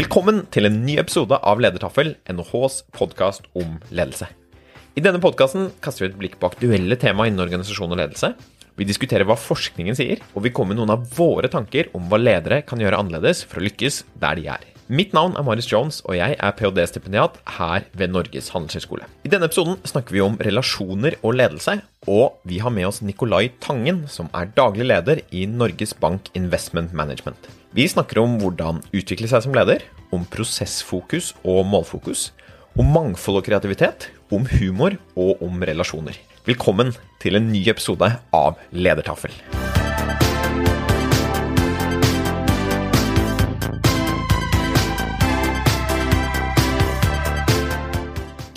Velkommen til en ny episode av Ledertaffel, NHHs podkast om ledelse. I denne podkasten kaster vi et blikk på aktuelle tema innen organisasjon og ledelse. Vi diskuterer hva forskningen sier, og vi kommer med noen av våre tanker om hva ledere kan gjøre annerledes for å lykkes der de er. Mitt navn er Marius Jones, og jeg er ph.d.-stipendiat her ved Norges handelshøyskole. I denne episoden snakker vi om relasjoner og ledelse, og vi har med oss Nicolai Tangen, som er daglig leder i Norges Bank Investment Management. Vi snakker om hvordan utvikle seg som leder, om prosessfokus og målfokus, om mangfold og kreativitet, om humor og om relasjoner. Velkommen til en ny episode av Ledertaffel.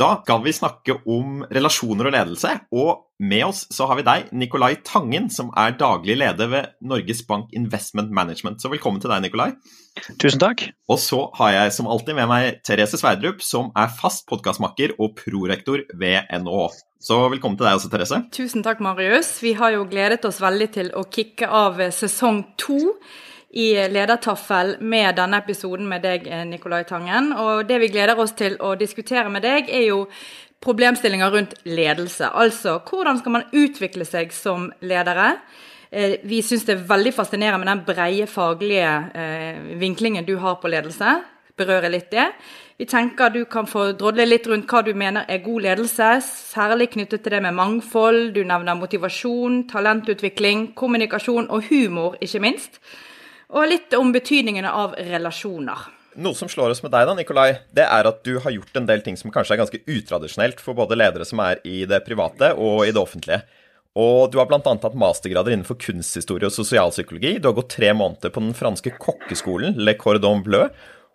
Da skal vi snakke om relasjoner og ledelse, og med oss så har vi deg, Nikolai Tangen, som er daglig leder ved Norges Bank Investment Management. Så velkommen til deg, Nikolai. Tusen takk. Og så har jeg som alltid med meg Therese Sverdrup, som er fast podkastmakker og prorektor ved NHH. Så velkommen til deg også, Therese. Tusen takk, Marius. Vi har jo gledet oss veldig til å kicke av sesong to i Ledertaffel med denne episoden med deg, Nicolai Tangen. Og det vi gleder oss til å diskutere med deg, er jo problemstillinger rundt ledelse. Altså hvordan skal man utvikle seg som ledere? Eh, vi syns det er veldig fascinerende med den breie faglige eh, vinklingen du har på ledelse. Berører litt det. Vi tenker du kan få drodle litt rundt hva du mener er god ledelse, særlig knyttet til det med mangfold. Du nevner motivasjon, talentutvikling, kommunikasjon og humor, ikke minst. Og litt om betydningen av relasjoner. Noe som slår oss med deg, da, Nikolai, det er at du har gjort en del ting som kanskje er ganske utradisjonelt for både ledere som er i det private og i det offentlige. Og du har bl.a. hatt mastergrader innenfor kunsthistorie og sosialpsykologi. Du har gått tre måneder på den franske kokkeskolen Le Cordon Bleu.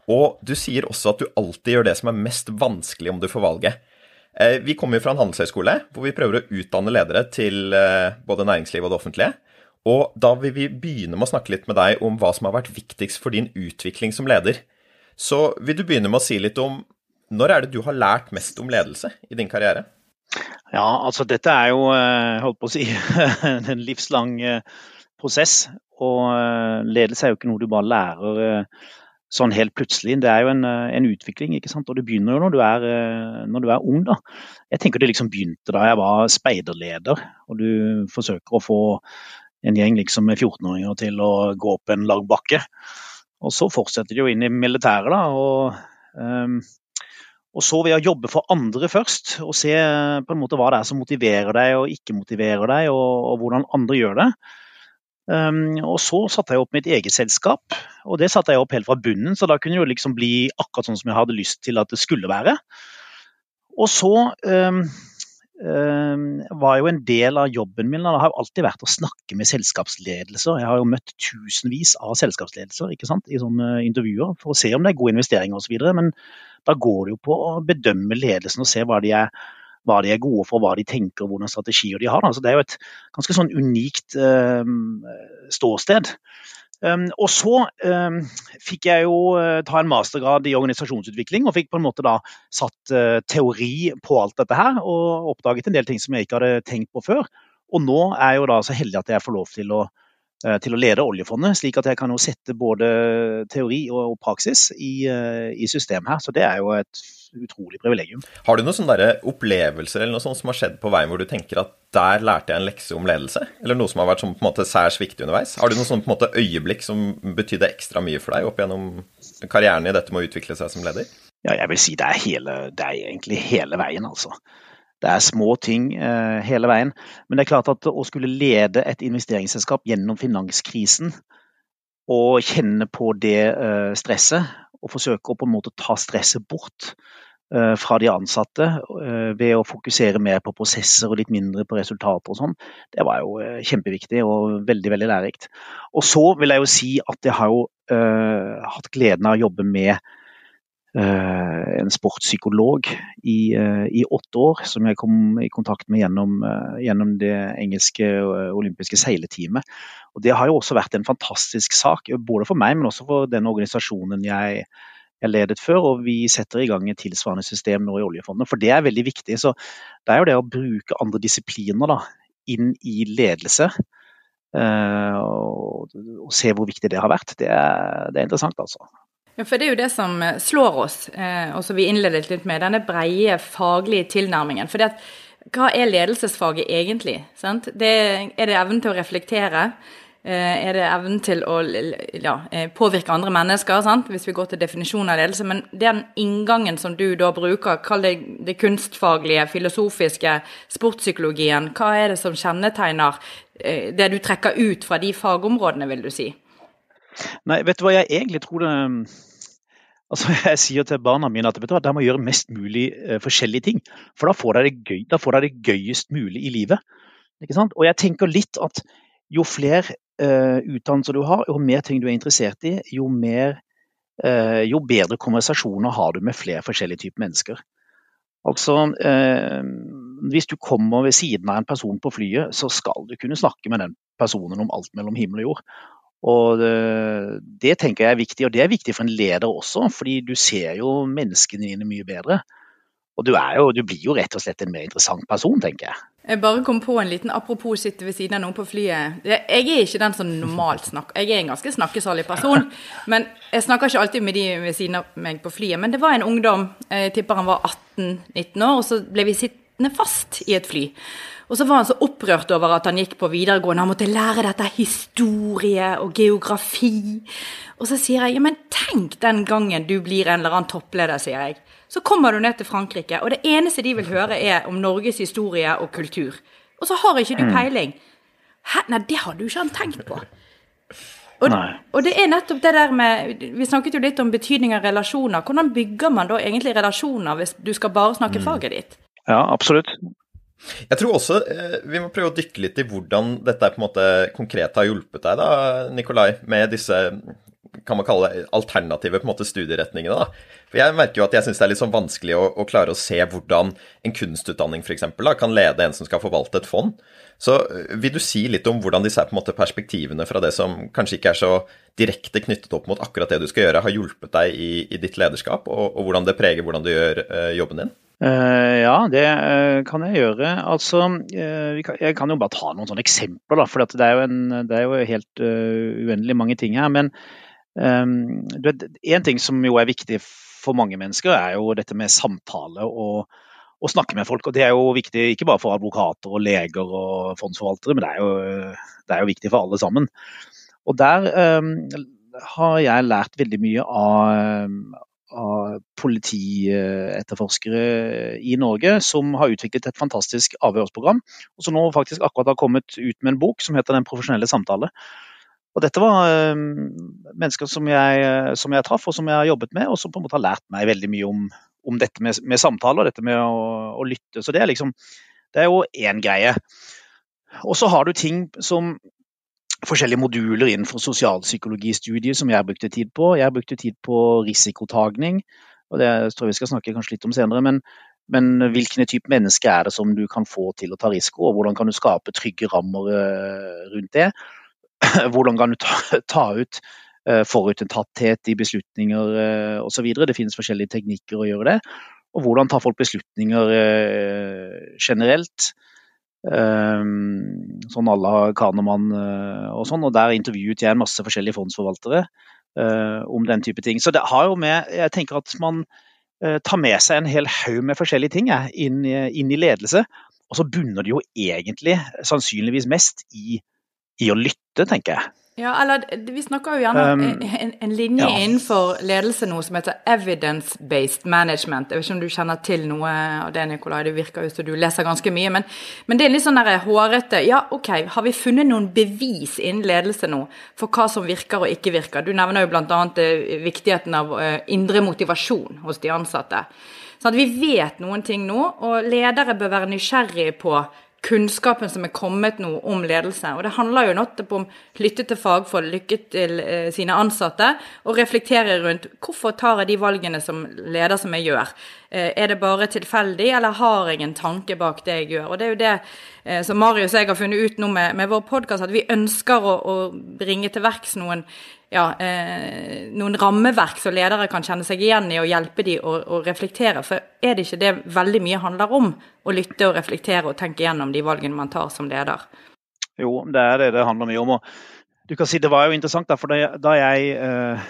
Og du sier også at du alltid gjør det som er mest vanskelig om du får valget. Eh, vi kommer jo fra en handelshøyskole hvor vi prøver å utdanne ledere til eh, både næringslivet og det offentlige. Og da vil vi begynne med å snakke litt med deg om hva som har vært viktigst for din utvikling som leder. Så vil du begynne med å si litt om når er det du har lært mest om ledelse i din karriere? Ja, altså dette er jo, eh, holdt på å si, en livslang eh, prosess. Og eh, ledelse er jo ikke noe du bare lærer sånn helt plutselig. Det er jo en, en utvikling, ikke sant. Og det begynner jo når du er, når du er ung, da. Jeg tenker det liksom begynte da jeg var speiderleder, og du forsøker å få en gjeng liksom med 14-åringer til å gå opp en lang bakke. Og så fortsetter de jo inn i militæret, da. Og, um, og, så ved å jobbe for andre først, og se på en måte hva det er som motiverer deg og ikke motiverer deg, og, og hvordan andre gjør det. Um, og så satte jeg opp mitt eget selskap, og det satte jeg opp helt fra bunnen. Så da kunne det liksom bli akkurat sånn som jeg hadde lyst til at det skulle være. Og så um, var jo en del av jobben min. Det har alltid vært å snakke med selskapsledelser. Jeg har jo møtt tusenvis av selskapsledelser i sånne intervjuer for å se om det er gode investeringer osv. Men da går det jo på å bedømme ledelsen og se hva de er, hva de er gode for, hva de tenker og hvordan strategier de har. Altså, det er jo et ganske sånn unikt uh, ståsted. Um, og så um, fikk jeg jo uh, ta en mastergrad i organisasjonsutvikling, og fikk på en måte da satt uh, teori på alt dette her, og oppdaget en del ting som jeg ikke hadde tenkt på før. Og nå er jeg jo da så heldig at jeg får lov til å, uh, til å lede oljefondet, slik at jeg kan jo sette både teori og, og praksis i, i system her. Så det er jo et utrolig privilegium. Har du noen sånne opplevelser eller noe sånt som har skjedd på veien hvor du tenker at der lærte jeg en lekse om ledelse? Eller noe som har vært sånn, på en måte særs viktig underveis? Har du noen sånn, på en måte, øyeblikk som betydde ekstra mye for deg opp gjennom karrieren i dette med å utvikle seg som leder? Ja, jeg vil si det er, hele, det er egentlig hele veien, altså. Det er små ting eh, hele veien. Men det er klart at å skulle lede et investeringsselskap gjennom finanskrisen og kjenne på det eh, stresset og forsøker å på en måte ta stresset bort. eh, fra de ansatte eh, ved å fokusere mer på prosesser og litt mindre på resultater og sånn, det var jo eh, kjempeviktig og veldig veldig lærerikt. Og så vil jeg jo si at jeg har jo uh, hatt gleden av å jobbe med en sportspsykolog i, uh, i, åtte år, som jeg kom i kontakt med gjennom, gjennom det engelske olympiske seileteamet. Og Det har jo også vært en fantastisk sak, både for meg, men også for den organisasjonen jeg jeg ledet før, og vi setter i gang et tilsvarende system nå i oljefondet. For det er veldig viktig. Så det er jo det å bruke andre disipliner da, inn i ledelse. Og, og, se hvor viktig det har vært. Det er, det er interessant, altså. Ja, for Det er jo det som eh, slår oss, eh, og som vi innledet litt med, denne breie faglige tilnærmingen. For hva er ledelsesfaget egentlig? Det, er det evnen til å reflektere? Eh, er det evnen til å ja, påvirke andre mennesker, sant? hvis vi går til definisjonen av ledelse. Men den inngangen som du da bruker, kall det det kunstfaglige, filosofiske, sportspsykologien, hva er det som kjennetegner det du trekker ut fra de fagområdene, vil du si? Nei, vet du hva jeg egentlig tror det Altså, Jeg sier til barna mine at vet du hva, de må gjøre mest mulig uh, forskjellige ting. For da får de det, gøy, da får de det gøyest mulig i livet. Ikke sant? Og jeg tenker litt at jo flere uh, utdannelser du har, jo mer ting du er interessert i, jo, mer, uh, jo bedre konversasjoner har du med flere forskjellige typer mennesker. Altså, Hvis du kommer ved siden av en person på flyet, så skal du kunne snakke med den personen om alt mellom himmel og jord. Og det, det tenker jeg er viktig, og det er viktig for en leder også, fordi du ser jo menneskene dine mye bedre. Og du, jo, du, blir jo rett og slett en mer interessant person, tenker jeg. Jeg bare kom på en liten apropos sitte ved siden av noen på flyet. Jeg er ikke den som normalt snakker, jeg er en ganske snakkesalig person. Men jeg snakker ikke alltid med de ved siden av meg på flyet. Men det var en ungdom, jeg tipper han var 18-19 år, og så ble vi sittende fast i et fly. Og så var han så opprørt over at han gikk på videregående, han måtte lære dette historie og geografi. Og så sier jeg ja, men tenk den gangen du blir en eller annen toppleder, sier jeg. Så kommer du ned til Frankrike, og det eneste de vil høre, er om Norges historie og kultur. Og så har ikke du mm. peiling. Hæ? Nei, det har du ikke han tenkt på. Og, og, det er nettopp det der med Vi snakket jo litt om betydning av relasjoner. Hvordan bygger man da egentlig relasjoner hvis du skal bare snakke mm. faget ditt? Ja, absolutt. Jeg tror også eh, vi må prøve å dykke litt i hvordan dette på en måte konkret har hjulpet deg, da, Nikolai, med disse kan man kalle det alternative på en måte studieretningene. da. For Jeg merker jo at jeg syns det er litt sånn vanskelig å, å, klare å se hvordan en kunstutdanning for eksempel, da, kan lede en som skal forvalte et fond. Så øh, vil du si litt om hvordan disse på en måte perspektivene fra det som kanskje ikke er så direkte knyttet opp mot akkurat det du skal gjøre, har hjulpet deg i, i ditt lederskap, og, og, hvordan det preger hvordan du gjør uh, jobben din? Uh, ja, det uh, kan jeg gjøre. Altså, kan, jeg kan jo bare ta noen sånne eksempler, da, for det er, en, det, er jo helt uendelig mange ting her. men Um, en ting som jo er viktig for mange mennesker, er jo dette med samtale og å snakke med folk. og Det er jo viktig ikke bare for advokater og leger og fondsforvaltere, men det er jo, det er jo viktig for alle sammen. Og Der um, har jeg lært veldig mye av, av politietterforskere i Norge som har utviklet et fantastisk avhørsprogram, og som nå faktisk akkurat har kommet ut med en bok som heter Den profesjonelle samtale. Og dette var øh, mennesker som jeg, som jeg, traff og som jeg har jobbet med, og som på en måte har lært meg veldig mye om, om dette med, med og dette med å, å, lytte. Så det er liksom Det er jo én greie. Og så har du ting som forskjellige moduler innenfor sosialpsykologistudiet som jeg brukte tid på. Jeg brukte tid på risikotagning, og det tror jeg vi skal snakke kanskje litt om senere. Men, men hvilken type menneske er det som du kan få til å ta risiko, og hvordan kan du skape trygge rammer øh, rundt det? Hvordan kan du ta, ta ut uh, forutinntatthet i beslutninger uh, osv. Det finnes forskjellige teknikker å gjøre det. Og hvordan tar folk beslutninger generelt. Um, sånn à la Kahneman uh, og sånn. Og der intervjuet jeg en masse forskjellige fondsforvaltere uh, om den type ting. Så det har jo med Jeg tenker at man uh, tar med seg en hel haug med forskjellige ting inn, inn, i ledelse. Og så bunner det jo egentlig sannsynligvis mest i i å lytte, tenker jeg. Ja, eller vi snakker jo gjerne om um, en, en, linje ja. innenfor ledelse nå som heter evidence-based management. Jeg vet ikke om du kjenner til noe av det, Nikolai. Det virker jo som du leser ganske mye. Men, men det er litt sånn hårete Ja, OK, har vi funnet noen bevis innen ledelse nå for hva som virker og ikke virker? Du nevner jo bl.a. viktigheten av uh, indre motivasjon hos de ansatte. Sånn at vi vet noen ting nå, og ledere bør være nysgjerrige på kunnskapen som er kommet nå om ledelse. Og det handler jo nettopp om lytte til fagfolk, lykke til eh, sine ansatte, og reflektere rundt hvorfor tar jeg de valgene som leder som jeg gjør. Eh, er det bare tilfeldig, eller har jeg en tanke bak det jeg gjør? Og det er jo det eh, som Marius og jeg har funnet ut nå med, med vår podkast, at vi ønsker å, å bringe til verks noen ja, eh, noen rammeverk som ledere kan kjenne seg igjen i og hjelpe dem å, å, reflektere. For er det ikke det veldig mye handler om? Å lytte og reflektere og tenke gjennom de valgene man tar som leder? Jo, det er det det handler mye om. Og du kan si Det var jo interessant, for da jeg, uh,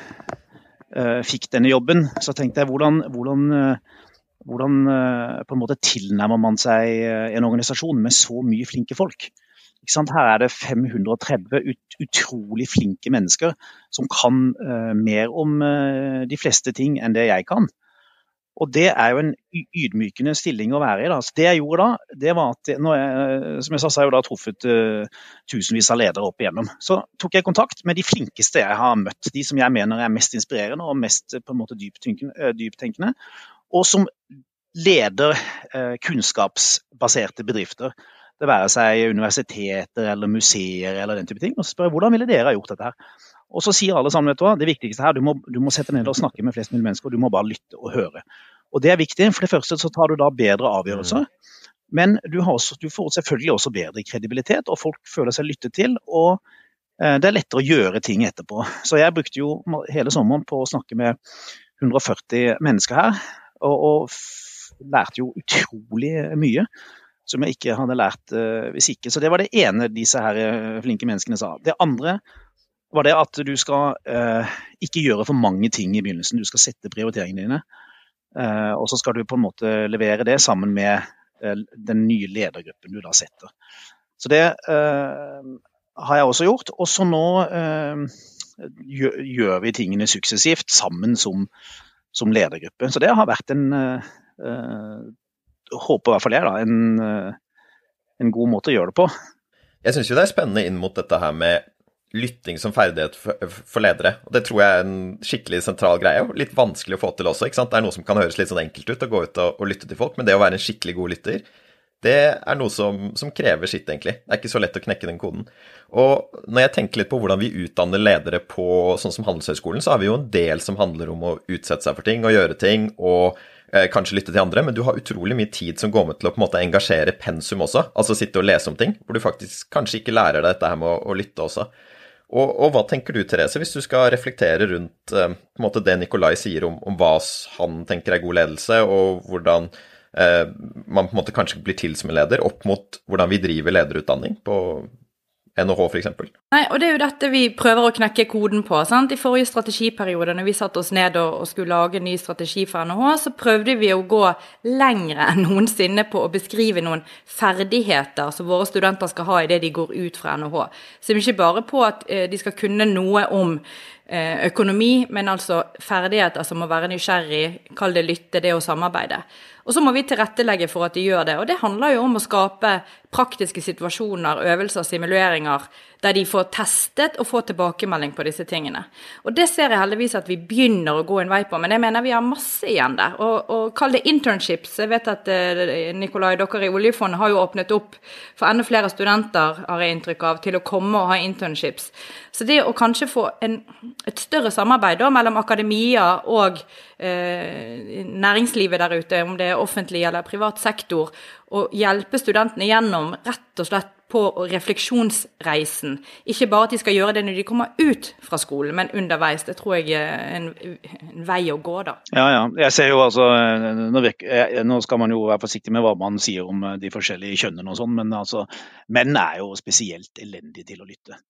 uh, fikk denne jobben, så tenkte jeg hvordan, hvordan, uh, hvordan på en måte tilnærmer man seg en organisasjon med så mye flinke folk? Her er det 530 ut, utrolig flinke mennesker som kan uh, mer om uh, de fleste ting enn det jeg kan. Og Det er jo en ydmykende stilling å være i. Da. Så det jeg gjorde da, det var at jeg, som jeg sa, så har jeg jo da truffet uh, tusenvis av ledere opp igjennom. Så tok jeg kontakt med de flinkeste jeg har møtt. De som jeg mener er mest inspirerende og mest på en måte dyptenkende. Og som leder kunnskapsbaserte bedrifter. Det være seg universiteter eller museer eller den type ting. Og så spør jeg hvordan ville dere ha gjort dette her. Og så sier alle sammen vet du hva, det viktigste her, du må, du må sette ned og snakke med flest mulig mennesker, og du må bare lytte og høre. Og Det er viktig. For det første så tar du da bedre avgjørelser. Men du, også, du får selvfølgelig også bedre kredibilitet, og folk føler seg lyttet til. og eh, det er lettere å gjøre ting etterpå. Så jeg brukte jo hele sommeren på å snakke med 140 mennesker her, og, og lærte jo utrolig mye som jeg ikke hadde lært uh, hvis ikke. Så det var det ene disse her uh, flinke menneskene sa. Det andre var det at du skal uh, ikke gjøre for mange ting i begynnelsen. Du skal sette prioriteringene dine. og så skal du på en måte levere det sammen med den nye ledergruppen du da setter. Så det har jeg også gjort. Og så nå gjør, gjør, vi tingene suksessivt sammen som, som ledergruppe. Så det har vært en håper i hvert fall jeg, da, en, eh, en god måte å gjøre det på. Jeg syns jo det er spennende inn mot dette her med lytting som ferdighet for, ledere. Og Det tror jeg er en skikkelig sentral greie, og litt vanskelig å få til også. ikke sant? Det er noe som kan høres litt sånn enkelt ut, å gå ut og, og lytte til folk, men det å være en skikkelig god lytter, det er noe som, som, krever sitt, egentlig. Det er ikke så lett å knekke den koden. Og når jeg tenker litt på hvordan vi utdanner ledere på sånn som Handelshøyskolen, så har vi jo en del som handler om å utsette seg for ting og gjøre ting, og kanskje lytte til andre, men du har utrolig mye tid som går med til å på en måte engasjere pensum også. Altså sitte og lese om ting, hvor du faktisk kanskje ikke lærer deg dette her med å, å lytte også. Og, og, hva tenker du, Therese, hvis du skal reflektere rundt eh, måte det Nikolai sier om, om, hva han tenker er god ledelse, og hvordan eh, man på en måte kanskje blir til som en leder, opp mot hvordan vi driver lederutdanning på, NHH f.eks. Nei, og det er jo dette vi prøver å knekke koden på. sant? I forrige strategiperiode, når vi satte oss ned og, skulle lage en ny strategi for NHH, så prøvde vi å gå lengre enn noensinne på å beskrive noen ferdigheter som våre studenter skal ha i det de går ut fra NHH. Så ikke bare på at eh, de skal kunne noe om økonomi, men altså ferdigheter som å være nysgjerrig, kall det lytte, det å samarbeide. Og så må vi tilrettelegge for at de gjør det. Og det handler jo om å skape praktiske situasjoner, øvelser, simuleringer, der de får testet og får tilbakemelding på disse tingene. Og det ser jeg heldigvis at vi begynner å gå en vei på, men jeg mener vi har masse igjen der. Og, og kall det internships. Jeg vet at eh, Nikolai, dere i oljefondet har jo åpnet opp for enda flere studenter, har jeg inntrykk av, til å komme og ha internships. Så det å kanskje få en, et større samarbeid da, mellom akademia og eh, næringslivet der ute, om det er offentlig eller privat sektor, og hjelpe studentene gjennom rett og slett på refleksjonsreisen. Ikke bare at de skal gjøre det når de kommer ut fra skolen, men underveis. Det tror jeg er en, en vei å gå, da. Ja, ja. Jeg ser jo altså nå, nå, skal man jo være forsiktig med hva man sier om de forskjellige kjønnene og sånn, men altså, menn er jo spesielt elendige til å lytte.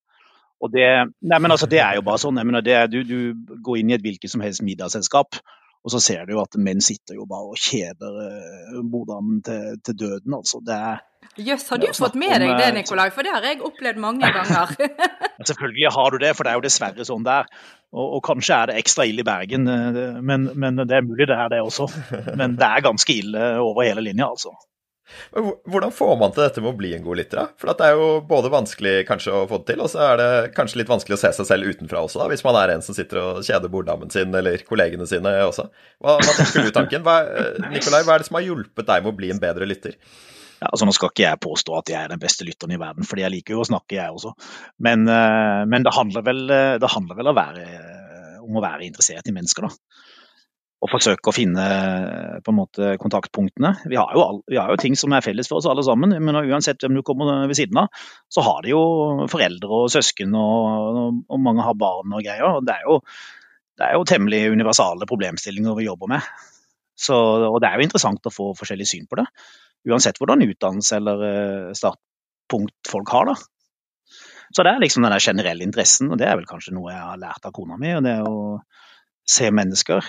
Og det, nei, men altså, det er jo bare sånn. Mener, det, du, du, går inn i et hvilket som helst middagsselskap, og så ser du jo at menn sitter jo bare og kjeder moderdamen til, til, døden. altså. Det er Jøss, har du fått med deg det, eh, Nikolai? For det har jeg opplevd mange ganger. Selvfølgelig har du det, for det er jo dessverre sånn det er. Og, og, kanskje er det ekstra ille i Bergen, eh, men, men, det er mulig det er det også. Men det er ganske ille over hele linja, altså. Hvordan får man til dette med å bli en god lytter? For det er jo både vanskelig kanskje å få det til, og så er det kanskje litt vanskelig å se seg selv utenfra også, da, hvis man er en som sitter og kjeder borddamen sin eller kollegene sine også. Hva, hva tenker du tanken? Hva, Nikolai, hva er det som har hjulpet deg med å bli en bedre lytter? Ja, altså Nå skal ikke jeg påstå at jeg er den beste lytteren i verden, fordi jeg liker jo å snakke, jeg også. Men, eh, men det, handler vel, det handler vel å være, om å være interessert i mennesker, da og forsøke å finne på en måte kontaktpunktene. Vi har, jo, vi har, jo, ting som er felles for oss alle sammen, men uansett hvem du kommer ved siden av, så har de jo foreldre og søsken, og, og mange har barn og greier. og det er, jo, det er jo temmelig universale problemstillinger vi jobber med. Så, og det er jo interessant å få forskjellig syn på det, uansett hvordan utdannelse eller eh, startpunkt folk har. da. Så det er liksom den der generelle interessen, og det er vel kanskje noe jeg har lært av kona mi. og det å se mennesker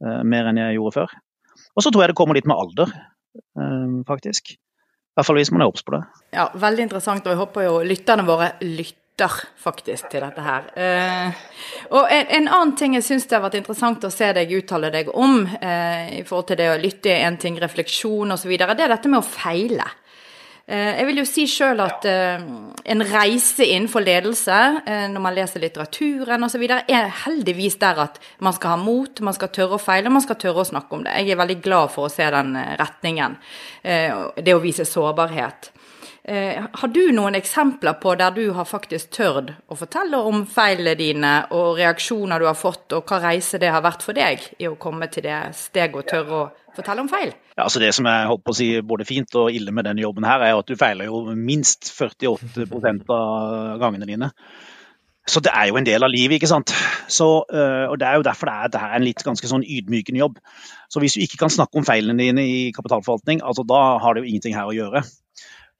mer enn jeg gjorde før. Og så tror jeg det kommer litt med alder, eh, faktisk. I hvert fall hvis man er obs på det. Ja, veldig interessant, og jeg håper jo lytterne våre lytter faktisk til dette her. Eh, og en, en, annen ting jeg syns det har vært interessant å se deg uttale deg om, eh, i forhold til det å lytte en ting, refleksjon osv., det er dette med å feile. Eh, jeg vil jo si sjøl at uh, en reise innenfor ledelse, uh, når man leser litteraturen osv., er heldigvis der at man skal ha mot, man skal tørre å feile, og man skal tørre å snakke om det. Jeg er veldig glad for å se den retningen. Det å vise sårbarhet. Har du noen eksempler på der du har faktisk tørt å fortelle om feilene dine og reaksjoner du har fått, og hva reise det har vært for deg i å komme til det steget å tørre å fortelle om feil? Ja, altså Det som er holdt på å si, både fint og ille med denne jobben, her, er at du feiler jo minst 48 av gangene dine. Så det er jo en del av livet, ikke sant. Så, øh, og Det er jo derfor det er, det er en litt ganske sånn ydmykende jobb. Så hvis du ikke kan snakke om feilene dine i kapitalforvaltning, altså da har du jo ingenting her å gjøre.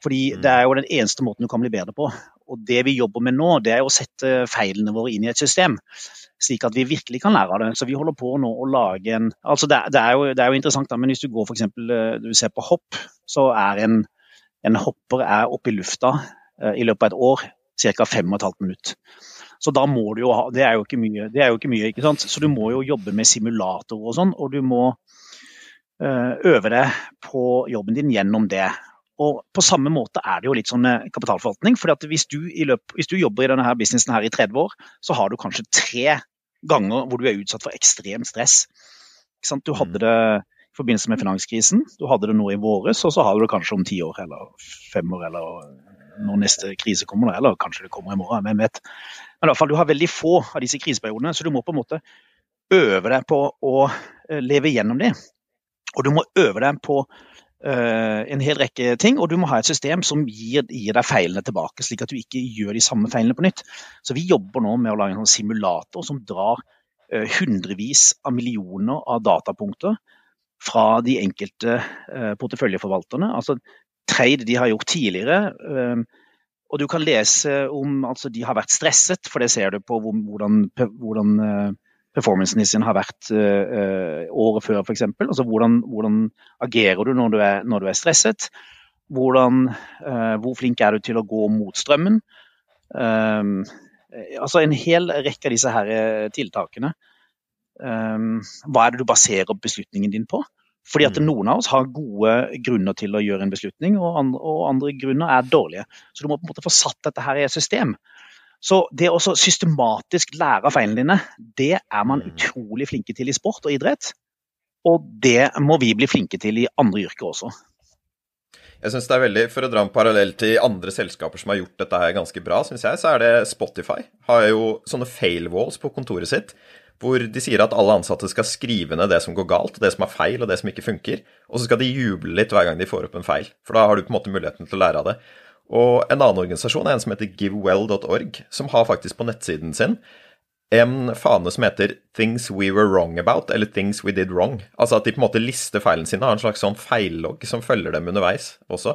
Fordi mm. det er jo den eneste måten du kan bli bedre på. Og det vi jobber med nå, det er å sette feilene våre inn i et system slik at vi virkelig kan lære av det. Så vi holder på nå å lage en altså det, det, er, jo, det er, jo, interessant, da, men hvis du går eksempel, eh, du ser på hopp, så er en, en hopper er oppe i lufta uh, i løpet av et år ca. 5 15 minutter. Så da må du jo ha Det er jo ikke mye, det er jo ikke mye, ikke sant. Så du må jo jobbe med simulatorer og sånn, og du må uh, øve deg på jobben din gjennom det. Og På samme måte er det jo litt sånn kapitalforvaltning. for hvis du, hvis du jobber i denne her businessen her i 30 år, så har du kanskje tre ganger hvor du er utsatt for ekstremt stress. Du hadde mm. det i forbindelse med finanskrisen, du hadde det nå i våres, og så har du det kanskje om ti år eller fem år eller når neste krise kommer, eller kanskje det kommer i morgen, hvem vet. Men i hvert fall, du har veldig få av disse kriseperiodene, så du må på en måte øve deg på å eh, leve gjennom det. Og du må øve deg på en hel rekke ting, og du må ha et system som gir, gir, deg feilene tilbake, slik at du ikke gjør de samme feilene på nytt. Så vi jobber nå med å lage en sånn simulator som drar uh, hundrevis av millioner av datapunkter fra de enkelte uh, porteføljeforvalterne. Altså trade de har gjort tidligere. og du kan lese om altså de har vært stresset, for det ser du på hvordan, hvordan performancen sin har vært uh, året før, f.eks. Altså, hvordan, hvordan agerer du når du er, når du er stresset? Hvordan, uh, hvor flink er du til å gå mot strømmen? Um, altså En hel rekke av disse her tiltakene. Um, hva er det du baserer beslutningen din på? Fordi at mm. Noen av oss har gode grunner til å gjøre en beslutning, og andre, og andre grunner er dårlige. Så du må på en måte få satt dette her i et system. Så det å systematisk lære av feilene dine, det er man mm. utrolig flinke til i sport og idrett. Og det må vi bli flinke til i andre yrker også. Jeg synes det er veldig, For å dra en parallell til andre selskaper som har gjort dette her ganske bra, synes jeg, så er det Spotify. Har jo sånne fail walls på kontoret sitt, hvor de sier at alle ansatte skal skrive ned det som går galt, det som er feil, og det som ikke funker. Og så skal de juble litt hver gang de får opp en feil, for da har du på en måte muligheten til å lære av det. Og en annen organisasjon er en som heter givewell.org, som har faktisk på nettsiden sin en fane som heter 'Things we were wrong about', eller 'Things we did wrong'. Altså at de på en måte lister feilene sine, har en slags sånn feillogg som følger dem underveis også.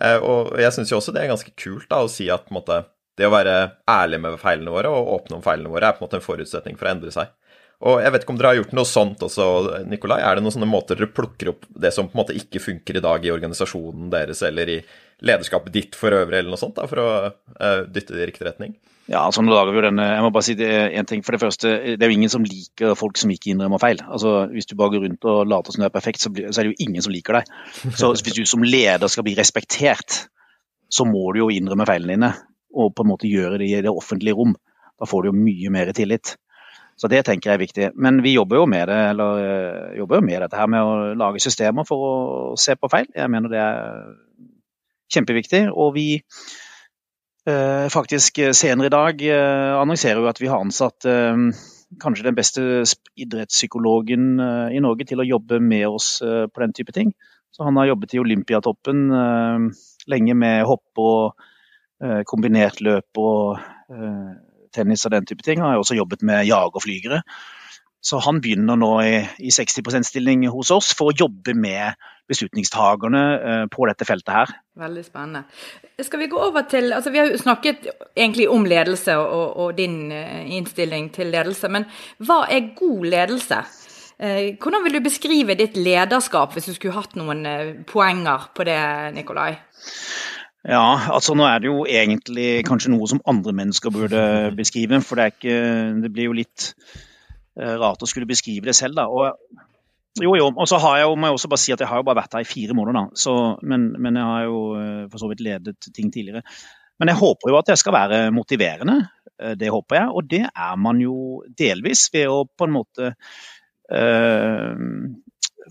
Eh, og jeg syns jo også det er ganske kult da, å si at måte, det å være ærlig med feilene våre og åpne om feilene våre er på en måte en forutsetning for å endre seg. Og jeg vet ikke om dere har gjort noe sånt også, Nikolai. Er det noen sånne måter dere plukker opp det som på en måte ikke funker i dag i organisasjonen deres eller i lederskapet ditt for øvrig, eller noe sånt, da, for å uh, dytte det i riktig retning? Ja, altså nå lager vi jo denne, jeg må bare si det en ting. For det første, det er jo ingen som liker folk som ikke innrømmer feil. Altså, Hvis du bare går rundt og later som du er perfekt, så, blir, så er det jo ingen som liker deg. Så hvis du som leder skal bli respektert, så må du jo innrømme feilene dine. Og på en måte gjøre det i det offentlige rom. Da får du jo mye mer tillit. Så det tenker jeg er viktig. Men vi jobber jo med det, eller øh, jobber jo med dette her med å lage systemer for å se på feil. Jeg mener det er kjempeviktig. Og vi Eh, faktisk eh, senere i dag eh, annonserer jo at vi har ansatt kanskje den beste idrettspsykologen i Norge til å jobbe med oss på den type ting. Så han har jobbet i Olympiatoppen lenge med hopp og kombinert løp og tennis og den type ting. Han har også jobbet med jagerflygere. Så han begynner nå i, i 60 %-stilling hos oss for å jobbe med beslutningstagerne eh, på dette feltet her. Veldig spennende. Skal Vi gå over til, altså vi har jo snakket egentlig om ledelse og, og din eh, innstilling til ledelse, men hva er god ledelse? Eh, hvordan vil du beskrive ditt lederskap, hvis du skulle hatt noen poenger på det, Nikolai? Ja, altså nå er det jo egentlig kanskje noe som andre mennesker burde beskrive. For det, ikke, det blir jo litt Eh, rart å skulle beskrive det selv. da. Og, jo, jo. Og så har jeg jo, må jeg også bare si at jeg har jo bare vært her i fire måneder, da. Så, men, men, jeg har jo eh, for så vidt ledet ting tidligere. Men jeg håper jo at jeg skal være motiverende. Eh, det håper jeg. Og det er man jo delvis ved å på en måte øh,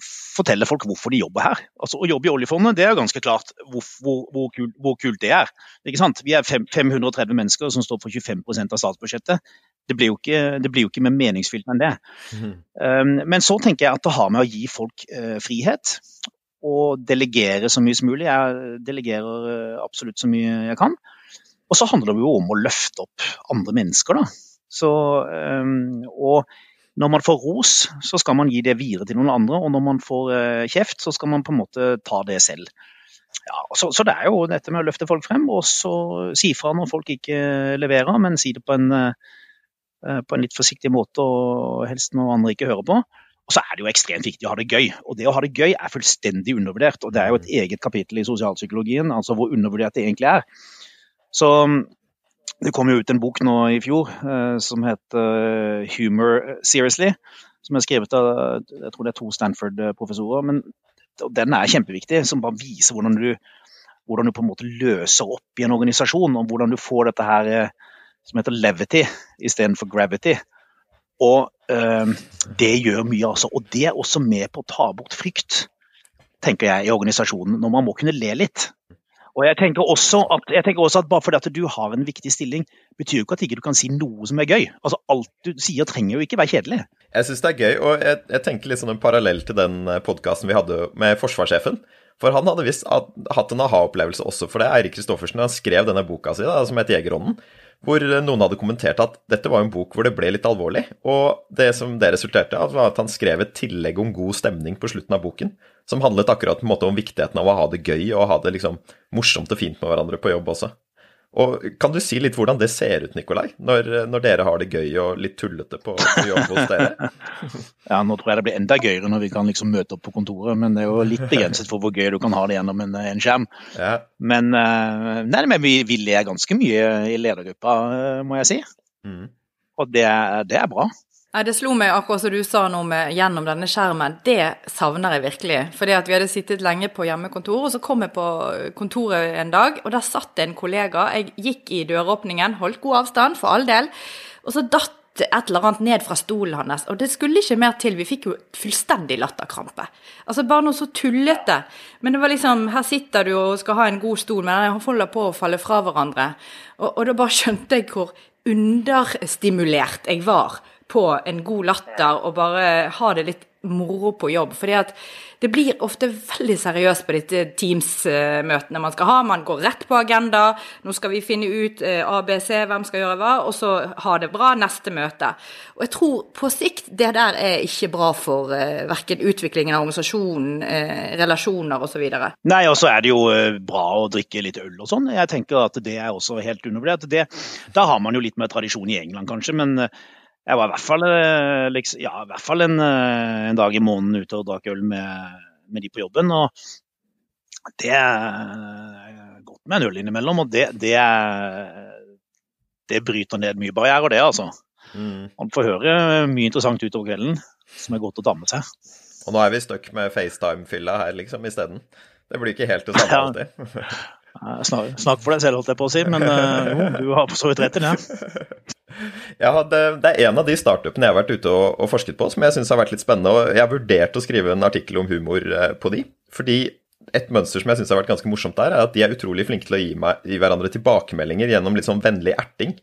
fortelle folk hvorfor de jobber her. Altså, Å jobbe i oljefondet det er ganske klart hvor, hvor, hvor, kult, hvor kult, det er. Ikke sant? Vi er fem, 530 mennesker som står for 25% av statsbudsjettet. Det blir jo ikke, det blir jo ikke mer meningsfylt enn det. Mm. Um, men så tenker jeg at det har med å gi folk uh, frihet og delegere så mye som mulig. Jeg delegerer uh, absolutt så mye jeg kan. Og så handler det jo om å løfte opp andre mennesker, da. Så, um, og når man får ros, så skal man gi det videre til noen andre, og når man får uh, kjeft, så skal man på en måte ta det selv. Ja, så, så, det er jo dette med å løfte folk frem, og så si fra når folk ikke leverer, men si det på en, uh, på en litt forsiktig måte, og helst når andre ikke hører på. Og så er det jo ekstremt viktig å ha det gøy. Og det å ha det gøy er fullstendig undervurdert. Og det er jo et eget kapittel i sosialpsykologien, altså hvor undervurdert det egentlig er. Så det kom jo ut en bok nå i fjor eh, som heter eh, 'Humor Seriously'. Som er skrevet av jeg tror det er to Stanford-professorer. men Den er kjempeviktig, som bare viser hvordan du, hvordan du på en måte løser opp i en organisasjon. Og hvordan du får dette her eh, som heter levity istedenfor gravity. Og eh, det gjør mye, altså. Og det er også med på å ta bort frykt, tenker jeg, i organisasjonen. Når man må kunne le litt. Og jeg tenker, at, jeg tenker også at Bare fordi at du har en viktig stilling, betyr jo ikke at ikke du kan si noe som er gøy. Altså Alt du sier trenger jo ikke være kjedelig. Jeg syns det er gøy, og jeg, jeg tenker sånn en parallell til den eh, podkasten vi hadde med forsvarssjefen. For han hadde visst hatt en aha-opplevelse også for det. Eirik Kristoffersen han skrev denne boka si da, som het 'Jegerånden', hvor noen hadde kommentert at dette var en bok hvor det ble litt alvorlig. Og det som det resulterte av, var at han skrev et tillegg om god stemning på slutten av boken som handlet akkurat på en måte om viktigheten av å ha det gøy og ha det liksom morsomt og fint med hverandre på jobb også. Og Kan du si litt hvordan det ser ut, Nikolai, når, når dere har det gøy og litt tullete på, på jobb hos dere? ja, nå tror jeg det blir enda gøyere når vi kan liksom møte opp på kontoret, men det er jo litt begrenset for hvor gøy du kan ha det gjennom en, en skjerm. Ja. Men, eh, nei, men vi, vi ler ganske mye i ledergruppa, eh, må jeg si. Mm. Og det, det er bra. Nei, Det slo meg akkurat som du sa noe med gjennom denne skjermen. Det savner jeg virkelig. Fordi at vi hadde sittet lenge på hjemmekontor, og så kom jeg på kontoret en dag, og der satt det en kollega. Jeg gikk i døråpningen, holdt god avstand, for all del, og så datt et eller annet ned fra stolen hans, og det skulle ikke mer til. Vi fikk jo fullstendig latterkrampe. Altså bare noe så tullete. Men det var liksom Her sitter du og skal ha en god stol, men han holder på å falle fra hverandre. Og, og da bare skjønte jeg hvor understimulert jeg var på en god latter og bare ha det litt moro på jobb. fordi at det blir ofte veldig seriøst på disse Teams-møtene man skal ha. Man går rett på agenda. Nå skal vi finne ut eh, ABC, hvem skal gjøre hva, og så ha det bra neste møte. Og jeg tror på sikt det der er ikke bra for uh, verken utviklingen av organisasjonen, uh, relasjoner osv. Nei, og så er det jo bra å drikke litt øl og sånn. Jeg tenker at det er også helt undervurdert. Da har man jo litt mer tradisjon i England, kanskje. men jeg var i hvert fall, eh, liksom, ja, i hvert fall en, eh, en, dag i måneden ute og drakk øl med, med, de på jobben. Og det er godt med en øl innimellom, og det, det er det bryter ned mye barrierer, det, altså. Mm. Man får høre mye interessant utover kvelden som er godt å ta med seg. Og nå er vi stuck med FaceTime-fylla her, liksom, isteden. Det blir ikke helt det samme alltid. Snakk, snakk for deg selv, holdt jeg på å si, men uh, jo, du har for så vidt rett i det. Ja, det, er en av de startupene jeg har vært ute og, og forsket på som jeg syns har vært litt spennende. og Jeg har vurdert å skrive en artikkel om humor eh, på de. Fordi et mønster som jeg syns har vært ganske morsomt der, er at de er utrolig flinke til å gi, meg, gi hverandre tilbakemeldinger gjennom litt sånn vennlig erting.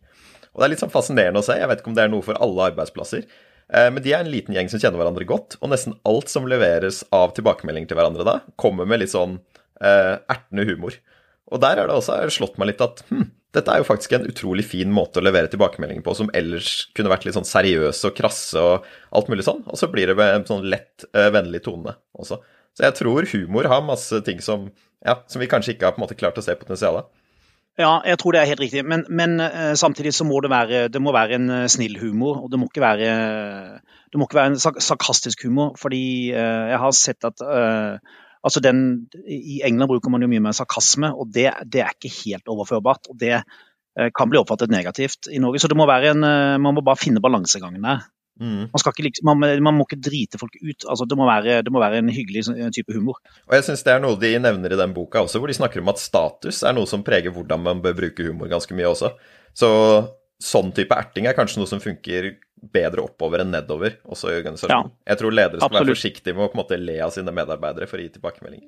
Og det er litt sånn fascinerende å se. Jeg vet ikke om det er noe for alle arbeidsplasser. Eh, men de er en liten gjeng som kjenner hverandre godt, og nesten alt som leveres av tilbakemeldinger til hverandre da, kommer med litt sånn eh, ertende humor. Og der har det også slått meg litt at hm, dette er jo faktisk en utrolig fin måte å levere tilbakemeldinger på, som ellers kunne vært litt sånn seriøse og krasse og alt mulig sånn. Og så blir det med en sånn lett, uh, vennlig tone også. Så jeg tror humor har masse ting som, ja, som vi kanskje ikke har på en måte klart å se potensialet. Ja, jeg tror det er helt riktig. Men, men uh, samtidig så må det være, det må være en uh, snill humor. Og det må ikke være, det må ikke være en sarkastisk humor. Fordi jeg har sett at Altså den, I England bruker man jo mye mer sarkasme, og det, det er ikke helt overførbart. og Det eh, kan bli oppfattet negativt i Norge. Så det må være en, eh, man må bare finne balansegangen der. Mm. Man, ikke, man, man, må ikke drite folk ut. altså det må, være, det må være en hyggelig type humor. Og jeg synes Det er noe de nevner i den boka også, hvor de snakker om at status er noe som preger hvordan man bør bruke humor ganske mye også. Så sånn type erting er kanskje noe som funker bedre oppover enn nedover, også i organisasjonen. Ja, jeg tror ledere skal absolutt. være forsiktige med å på en måte le av sine medarbeidere for å gi tilbakemelding.